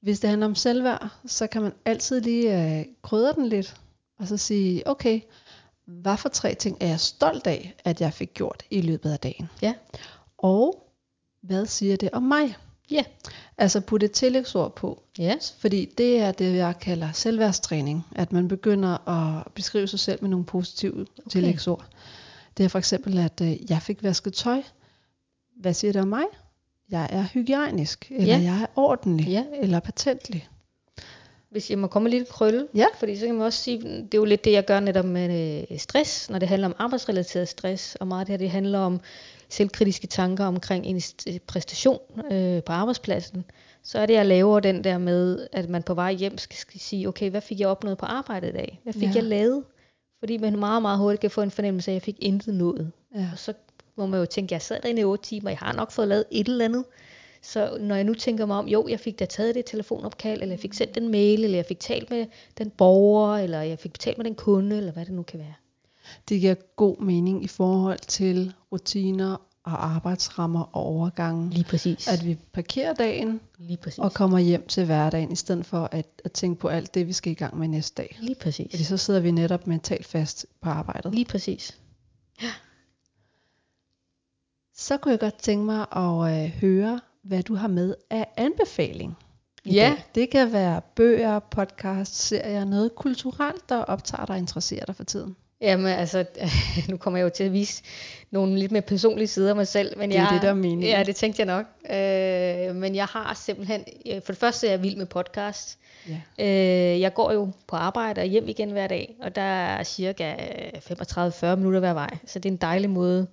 Hvis det handler om selvværd, så kan man altid lige øh, krydre den lidt, og så sige, okay, hvad for tre ting er jeg stolt af, at jeg fik gjort i løbet af dagen? Ja. Og hvad siger det om mig? Ja. Altså putte et tillægsord på. Ja. Fordi det er det, jeg kalder selvværdstræning. At man begynder at beskrive sig selv med nogle positive okay. tillægsord. Det er for eksempel, at øh, jeg fik vasket tøj. Hvad siger det om mig? Jeg er hygiejnisk, eller Ja. jeg er ordentlig, Ja. eller patentlig. Hvis jeg må komme lidt krølle, Ja. fordi så kan man også sige, det er jo lidt det, jeg gør netop med øh, stress, når det handler om arbejdsrelateret stress, og meget af det her, det handler om selvkritiske tanker omkring en st- præstation øh, på arbejdspladsen, så er det, jeg laver den der med, at man på vej hjem skal, sige, okay, hvad fik jeg opnået på arbejdet i dag? Hvad fik ja. jeg lavet? Fordi man meget, meget hurtigt kan få en fornemmelse af, at jeg fik intet nået. Ja. Og så må man jo tænke, jeg sad derinde i otte timer, jeg har nok fået lavet et eller andet. Så når jeg nu tænker mig om, jo, jeg fik da taget det telefonopkald, eller jeg fik sendt den mail, eller jeg fik talt med den borger, eller jeg fik talt med den kunde, eller hvad det nu kan være. Det giver god mening i forhold til rutiner og arbejdsrammer og overgange. Lige præcis. At vi parkerer dagen Lige præcis. og kommer hjem til hverdagen, i stedet for at, at tænke på alt det, vi skal i gang med næste dag. Lige præcis. Fordi så sidder vi netop mentalt fast på arbejdet. Lige præcis. Så kunne jeg godt tænke mig at øh, høre, hvad du har med af anbefaling Ja. dag. Det kan være bøger, podcast, serier, noget kulturelt, der optager dig og interesserer dig for tiden. Jamen altså, nu kommer jeg jo til at vise nogle lidt mere personlige sider af mig selv. Men Det er jeg, det, der er meningen. Ja, det tænkte jeg nok. Øh, men jeg har simpelthen, øh, for det første er jeg vild med podcast. Ja. Øh, jeg går jo på arbejde og hjem igen hver dag, og der er cirka 35-40 minutter hver vej. Så det er en dejlig måde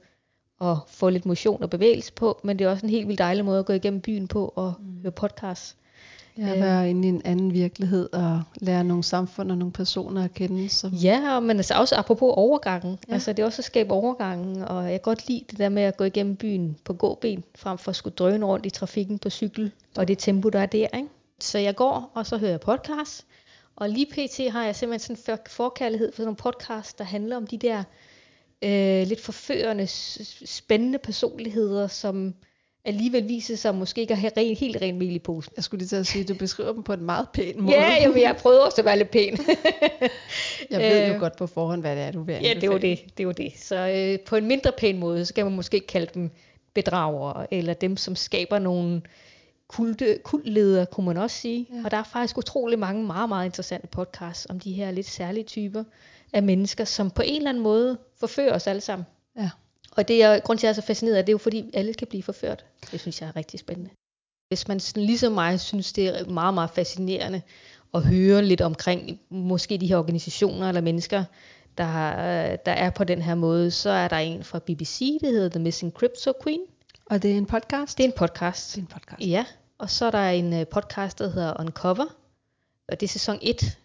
at få lidt motion og bevægelse på, men det er også en helt vildt dejlig måde at gå igennem byen på og mm. høre podcast. Ja, Øh. være inde i en anden virkelighed og lære nogle samfund og nogle personer at kende. Som, Ja, men altså også apropos overgangen. Ja. Altså det er også at skabe overgangen, og jeg kan godt lide det der med at gå igennem byen på gåben, frem for at skulle drøne rundt i trafikken på cykel, og det tempo, der er der. Ikke? Så jeg går, og så hører jeg podcast, og lige pt. har jeg simpelthen sådan en for- forkærlighed for sådan nogle podcast, der handler om de der øh, lidt forførende, spændende personligheder, som alligevel viser sig måske ikke at have ren, helt ren mel i posen. Jeg skulle lige til at sige, at du beskriver dem på en meget pæn måde. Ja, jamen, jeg prøvede også at være lidt pæn. Jeg ved jo Øh, godt på forhånd, hvad det er, du vil Ja, det er anbefale. det. det, er jo det. Så øh, på en mindre pæn måde, så kan man måske kalde dem bedragere, eller dem, som skaber nogle kulte, kultledere, kunne man også sige. Ja. Og der er faktisk utrolig mange meget, meget interessante podcasts om de her lidt særlige typer af mennesker, som på en eller anden måde forfører os alle sammen. Ja. Og det er grund til, at jeg er så fascineret af, det er jo fordi, alle kan blive forført. Det synes jeg er rigtig spændende. Hvis man sådan, ligesom mig synes, det er meget, meget fascinerende at høre lidt omkring måske de her organisationer eller mennesker, der, der er på den her måde, så er der en fra BBC, det hedder The Missing Crypto Queen. Og det er en podcast? Det er en podcast. Det er en podcast. Ja, og så er der en øh, podcast, der hedder Uncover, og det er sæson 1,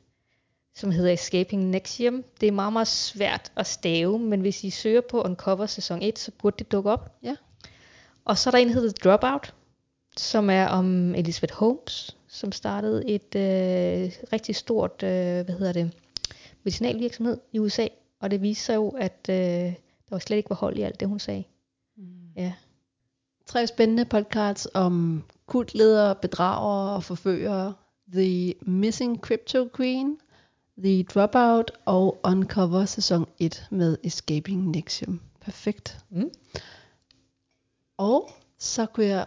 som hedder Escaping Nexium. Det er meget, meget svært at stave, men hvis I søger på Uncover sæson 1, så burde det dukke op. Ja. Og så er der en, der hedder Dropout, som er om Elizabeth Holmes, som startede et øh, rigtig stort, øh, hvad hedder det, medicinalvirksomhed i USA, og det viste sig jo, at øh, der var slet ikke var hold i alt det, hun sagde. Mm. Ja. Tre spændende podcasts om kultledere, bedragere og forførere. The Missing Crypto Queen, The Dropout og Uncover sæson 1 med Escaping Nexium. Perfekt. Mm. Og så kunne jeg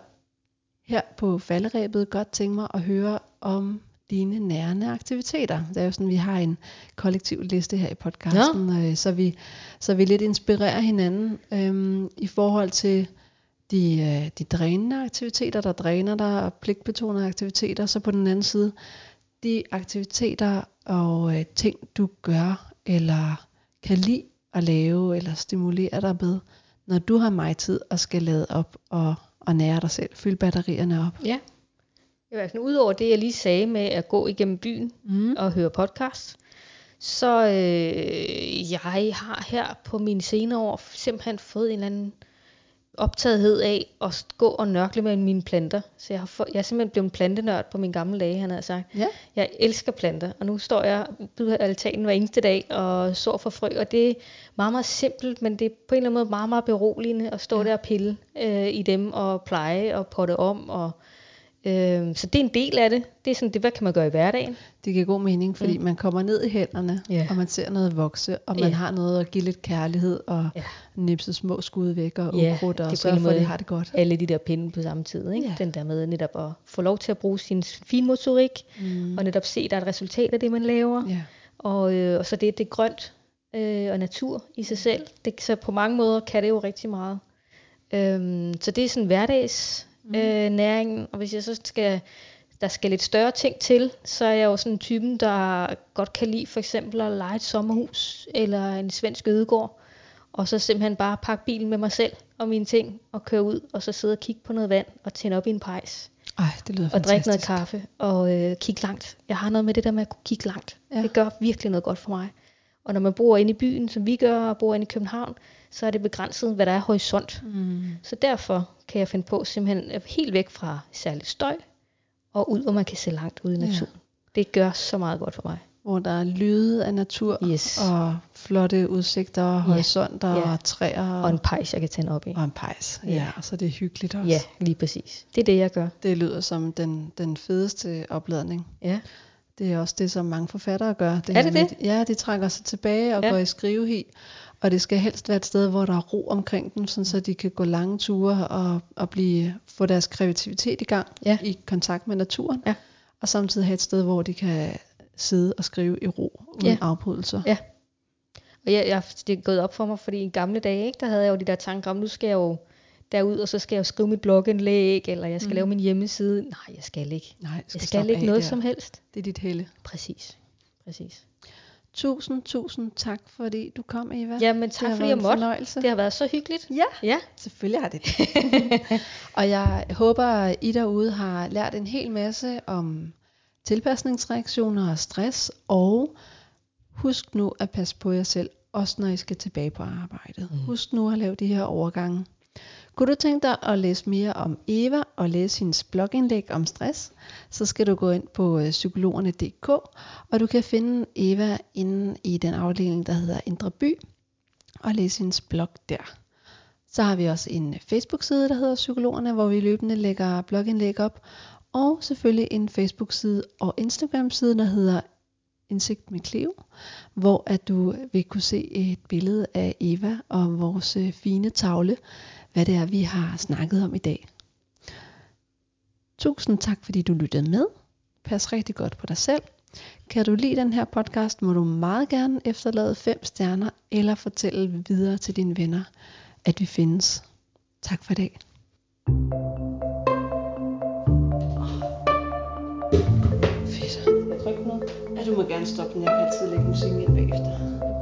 her på falderæbet godt tænke mig at høre om dine nærende aktiviteter. Det er jo sådan, vi har en kollektiv liste her i podcasten, øh, så, vi, så vi lidt inspirerer hinanden øhm, i forhold til de, øh, de drænende aktiviteter, der dræner dig, og pligtbetonede aktiviteter, så på den anden side, de aktiviteter og øh, ting, du gør, eller kan lide at lave, eller stimulere dig med, når du har mig tid og skal lade op og, og nære dig selv, fylde batterierne op. Ja. I hvert fald udover det, jeg lige sagde med at gå igennem byen Mm. og høre podcast, så øh, jeg har her på mine senere år simpelthen fået en eller anden optagethed af at gå og nørkle med mine planter. Så jeg, har få, jeg er simpelthen blevet en plantenørd på min gamle dage, han har sagt. Ja. Jeg elsker planter, og nu står jeg af altanen hver eneste dag og sår for frø, og det er meget, meget simpelt, men det er på en eller anden måde meget, meget beroligende at stå ja. der og pille øh, i dem og pleje og potte om. Og, øh, så det er en del af det. Det er sådan, det, hvad kan man gøre i hverdagen? Det giver god mening, fordi mm. man kommer ned i hænderne, Ja. og man ser noget vokse, og man Ja. har noget at give lidt kærlighed, og Ja. nipse små skud væk, og Ja, ukrudt, og sørge for, at de har det godt. Alle de der pinde på samme tid. Ikke? Ja. Den der med netop at få lov til at bruge sin finmotorik, Mm. og netop se, at der er et resultat af det, man laver. Ja. Og, øh, og så det, det er grønt øh, og natur i sig selv. Det, så på mange måder kan det jo rigtig meget. Øhm, så det er sådan hverdags Mm. øh, næringen. Og hvis jeg så skal, der skal lidt større ting til, så er jeg jo sådan en typen, der godt kan lide for eksempel at lege et sommerhus eller en svensk ødegård. Og så simpelthen bare pakke bilen med mig selv og mine ting og køre ud, og så sidde og kigge på noget vand og tænde op i en pejs Ej, det lyder og fantastisk. drikke noget kaffe og øh, kigge langt. Jeg har noget med det der med at kunne kigge langt. Ja. Det gør virkelig noget godt for mig. Og når man bor inde i byen, som vi gør, og bor inde i København, så er det begrænset, hvad der er horisont. Mm. Så derfor kan jeg finde på simpelthen øh, helt væk fra særlig støj, og ud, hvor man kan se langt ud i Ja. naturen. Det gør så meget godt for mig. Hvor der er lyde af natur, Yes. og flotte udsigter, og horisonter, Ja. og træer, Og en pejs, jeg kan tænde op i. og en pejs. Ja. Ja. ja, og så er det hyggeligt også. Ja, lige præcis. Det er det, jeg gør. Det lyder som den, den fedeste opladning. Ja. Det er også det, som mange forfattere gør. Er her det med, det? Ja, de trækker sig tilbage og. Ja. går i skrivehi. Og det skal helst være et sted, hvor der er ro omkring dem, sådan så de kan gå lange ture og, og blive, få deres kreativitet i gang Ja. i kontakt med naturen. Ja. og samtidig have et sted, hvor de kan sidde og skrive i ro uden Ja. afbrydelser. Ja. Og jeg, jeg, det er gået op for mig, fordi i gamle dage, ikke, der havde jeg jo de der tanker om, nu skal jeg jo derud, og så skal jeg skrive mit blogindlæg, eller jeg skal Mm. lave min hjemmeside. Nej, jeg skal ikke. Nej, Jeg skal ikke noget der. som helst. Det er dit helle. Præcis. Præcis. Tusind, tusind tak, fordi du kom, Eva. Jamen det tak, har fordi jeg måtte. fornøjelse. Det har været så hyggeligt. Ja, Ja. selvfølgelig har det det. og jeg håber, I derude har lært en hel masse om tilpasningsreaktioner og stress, og husk nu at passe på jer selv, også når I skal tilbage på arbejdet. Mm. Husk nu at lave de her overgange. Kunne du tænke dig at læse mere om Eva og læse hendes blogindlæg om stress, så skal du gå ind på øh, psykologerne.dk, og du kan finde Eva inde i den afdeling, der hedder Indre By, og læse hendes blog der. Så har vi også en øh, Facebook-side, der hedder Psykologerne, hvor vi løbende lægger blogindlæg op, og selvfølgelig en Facebook-side og Instagram-side, der hedder Indsigt med Cleo, hvor at du øh, vil kunne se et billede af Eva og vores fine tavle, hvad det er, vi har snakket om i dag. Tusind tak, fordi du lyttede med. Pas rigtig godt på dig selv. Kan du lide den her podcast, må du meget gerne efterlade 5 stjerner, eller fortælle videre til dine venner, at vi findes. Tak for i dag. Fedt. Tryk noget. Ja, du må gerne stoppe den. Jeg kan altid lægge musikken ind bagefter.